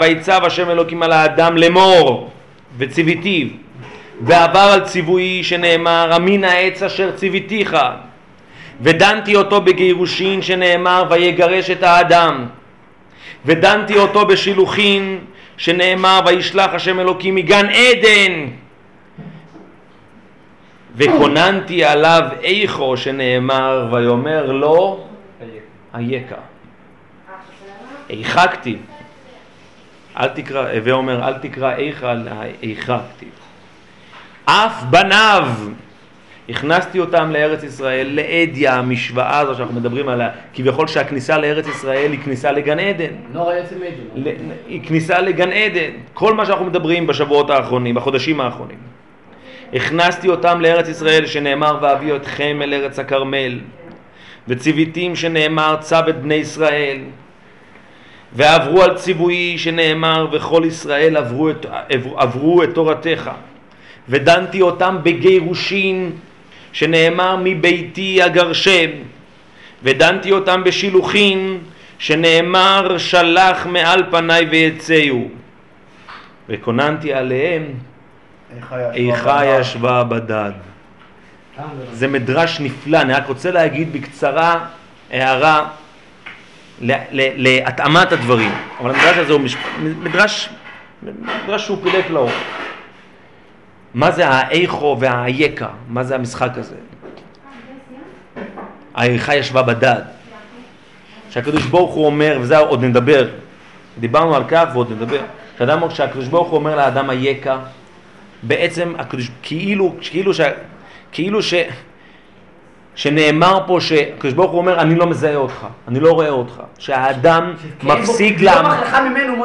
ויצב השם אלוקים על האדם לאמור, וציוויתיו. ועבר על ציווי שנאמר, אמין העץ אשר ציוויתיך. ודנתי אותו בגירושין שנאמר, ויגרש את האדם. ודנתי אותו בשילוחין שנאמר וישלח השם אלוקים מגן עדן. וכוננתי עליו איכו שנאמר ויאמר לו אייכה. איכה כתיב אל תקרא, הווה אומר אל תקרא איכה איכה כתיב אף בניו הכנסתי אותם לארץ ישראל לאדיה, המשוואה הזו שאנחנו מדברים עליה, כביכול שהכניסה לארץ ישראל היא כניסה לגן עדן. נורא יוצא מעדן. ל- היא כניסה לגן עדן, כל מה שאנחנו מדברים בשבועות האחרונים, בחודשים האחרונים. הכנסתי אותם לארץ ישראל שנאמר ואביא אתכם אל ארץ הכרמל וציוויתים שנאמר צו את בני ישראל ועברו על ציווי שנאמר וכל ישראל עברו את, עברו, עברו את תורתך ודנתי אותם בגירושין שנאמר מביתי אגרשם ודנתי אותם בשילוחין שנאמר שלח מעל פניי ויצאו וכוננתי עליהם איכה ישבה בדד. זה מדרש נפלא, אני רק רוצה להגיד בקצרה הערה להתאמת הדברים, אבל המדרש הזה הוא מש- מדרש, מדרש שהוא פילק לאור. מה זה האיכו והאייקה? מה זה המשחק הזה? האיכה ישבה בדד. שהקדוש ברוך הוא אומר, וזה עוד נדבר, דיברנו על כך ועוד נדבר, כשאדם- כשהקדוש ברוך הוא אומר לאדם אייכה, בעצם הקדוש, כאילו, כאילו, ש, כאילו ש, שנאמר פה שהקדוש ברוך הוא אומר אני לא מזהה אותך, אני לא רואה אותך, שהאדם מפסיק לא לעמוד,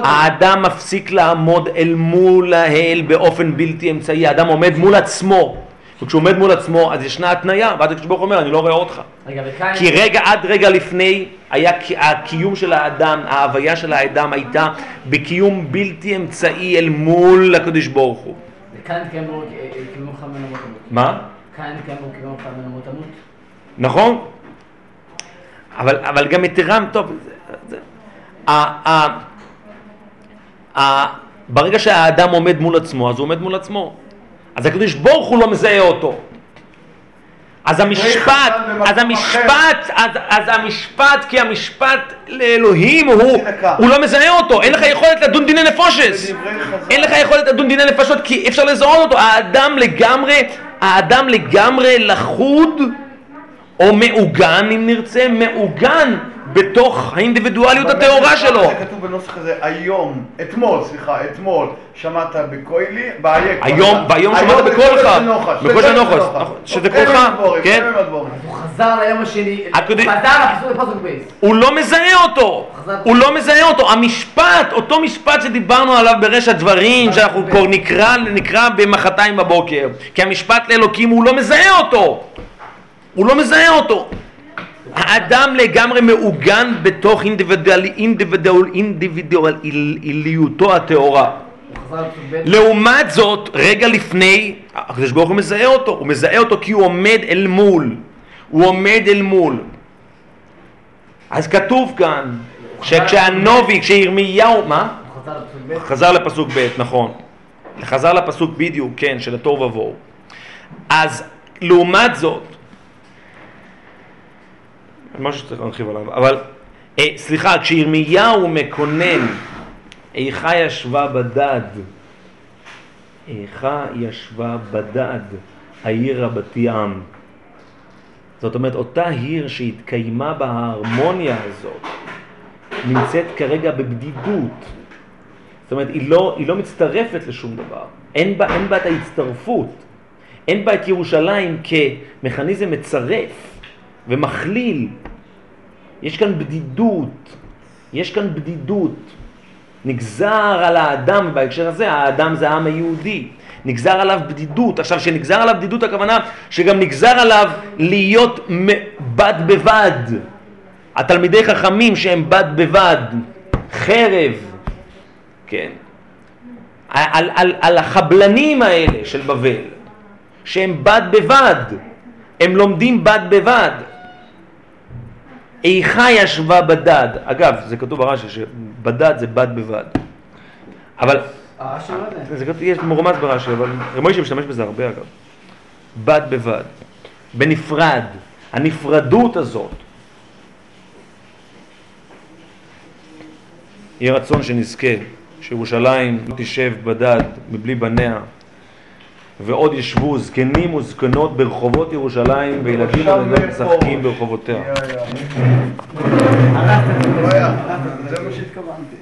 האדם מפסיק לעמוד אל מול האל באופן בלתי אמצעי, האדם עומד מול עצמו, וכשהוא עומד מול עצמו אז ישנה התניה, ואז הקדוש ברוך הוא אומר אני לא רואה אותך. רגע. כי רגע עד רגע לפני היה הקיום של האדם, ההוויה של האדם הייתה בקיום בלתי אמצעי אל מול הקדוש ברוך הוא. וכאן התקיים בו המות. מה? כאן התקיים בו מות המות. נכון? אבל, אבל גם יתרה, טוב, זה, זה, ה, ה, ה, ברגע שהאדם עומד מול עצמו, אז הוא עומד מול עצמו. אז הקדוש ברוך הוא לא מזהה אותו. אז המשפט, אז. המשפט, אז, אז המשפט, כי המשפט לאלוהים הוא. הוא לא מזהה אותו, אין לך יכולת לדון דיני נפושס. בדברי חז"ל. אין לך יכולת לדון דיני נפשות כי אפשר לזהות אותו, האדם לגמרי, האדם לגמרי לחוד או מעוגן אם נרצה, מעוגן בתוך האינדיבידואליות הטהורה שלו. זה כתוב בנוסח הזה היום, אתמול, סליחה, אתמול שמעת בקוילי, באייק. היום, והיום שמעת בקולך, בקול של נכון, שזה קולך, כן? הוא חזר ליום השני, הוא הקודם- חזר לפסוק לפסוק בייס. הוא לא מזהה אותו, הוא לא מזהה אותו, המשפט, אותו משפט שדיברנו עליו ברשת דברים, שאנחנו כבר נקרא, נקרא במחרתיים בבוקר, כי המשפט לאלוקים הוא לא מזהה אותו, הוא לא מזהה אותו. האדם לגמרי מעוגן בתוך אינדיבידואל, אינדיבידואל, אינדיבידואליותו הטהורה. לעומת זאת, רגע לפני, הקדוש ברוך הוא מזהה אותו, הוא מזהה אותו כי הוא עומד אל מול, הוא עומד אל מול. אז כתוב כאן, שכשהנובי, כשירמיהו, מה? חזר לפסוק ב', נכון. חזר לפסוק בדיוק, כן, של התוהו ובוהו. אז לעומת זאת, משהו שצריך להרחיב עליו, אבל אה, סליחה, כשירמיהו מקונן, איכה ישבה בדד, איכה ישבה בדד, העיר רבתי עם. זאת אומרת, אותה עיר שהתקיימה בה ההרמוניה הזאת, נמצאת כרגע בבדידות. זאת אומרת, היא לא, היא לא מצטרפת לשום דבר. אין בה, אין בה את ההצטרפות. אין בה את ירושלים כמכניזם מצרף ומכליל. יש כאן בדידות. יש כאן בדידות. נגזר על האדם, בהקשר הזה, האדם זה העם היהודי. נגזר עליו בדידות. עכשיו, שנגזר עליו בדידות, הכוונה שגם נגזר עליו להיות בד בבד. התלמידי חכמים שהם בד בבד, חרב, כן, על, על, על החבלנים האלה של בבל, שהם בד בבד, הם לומדים בד בבד. איכה ישבה בדד, אגב, זה כתוב ברש"י שבדד זה בד בבד, אבל הרש"י לא. זה כתוב, יש מורמז ברש"י, אבל רב מוישה משתמש בזה הרבה אגב. בד בבד, בנפרד, הנפרדות הזאת. יהי רצון שנזכה שירושלים תשב בדד מבלי בניה ועוד ישבו זקנים וזקנות ברחובות ירושלים וילדים וילדים משחקים. ברחובותיה. לא זה מה שהתכוונתי.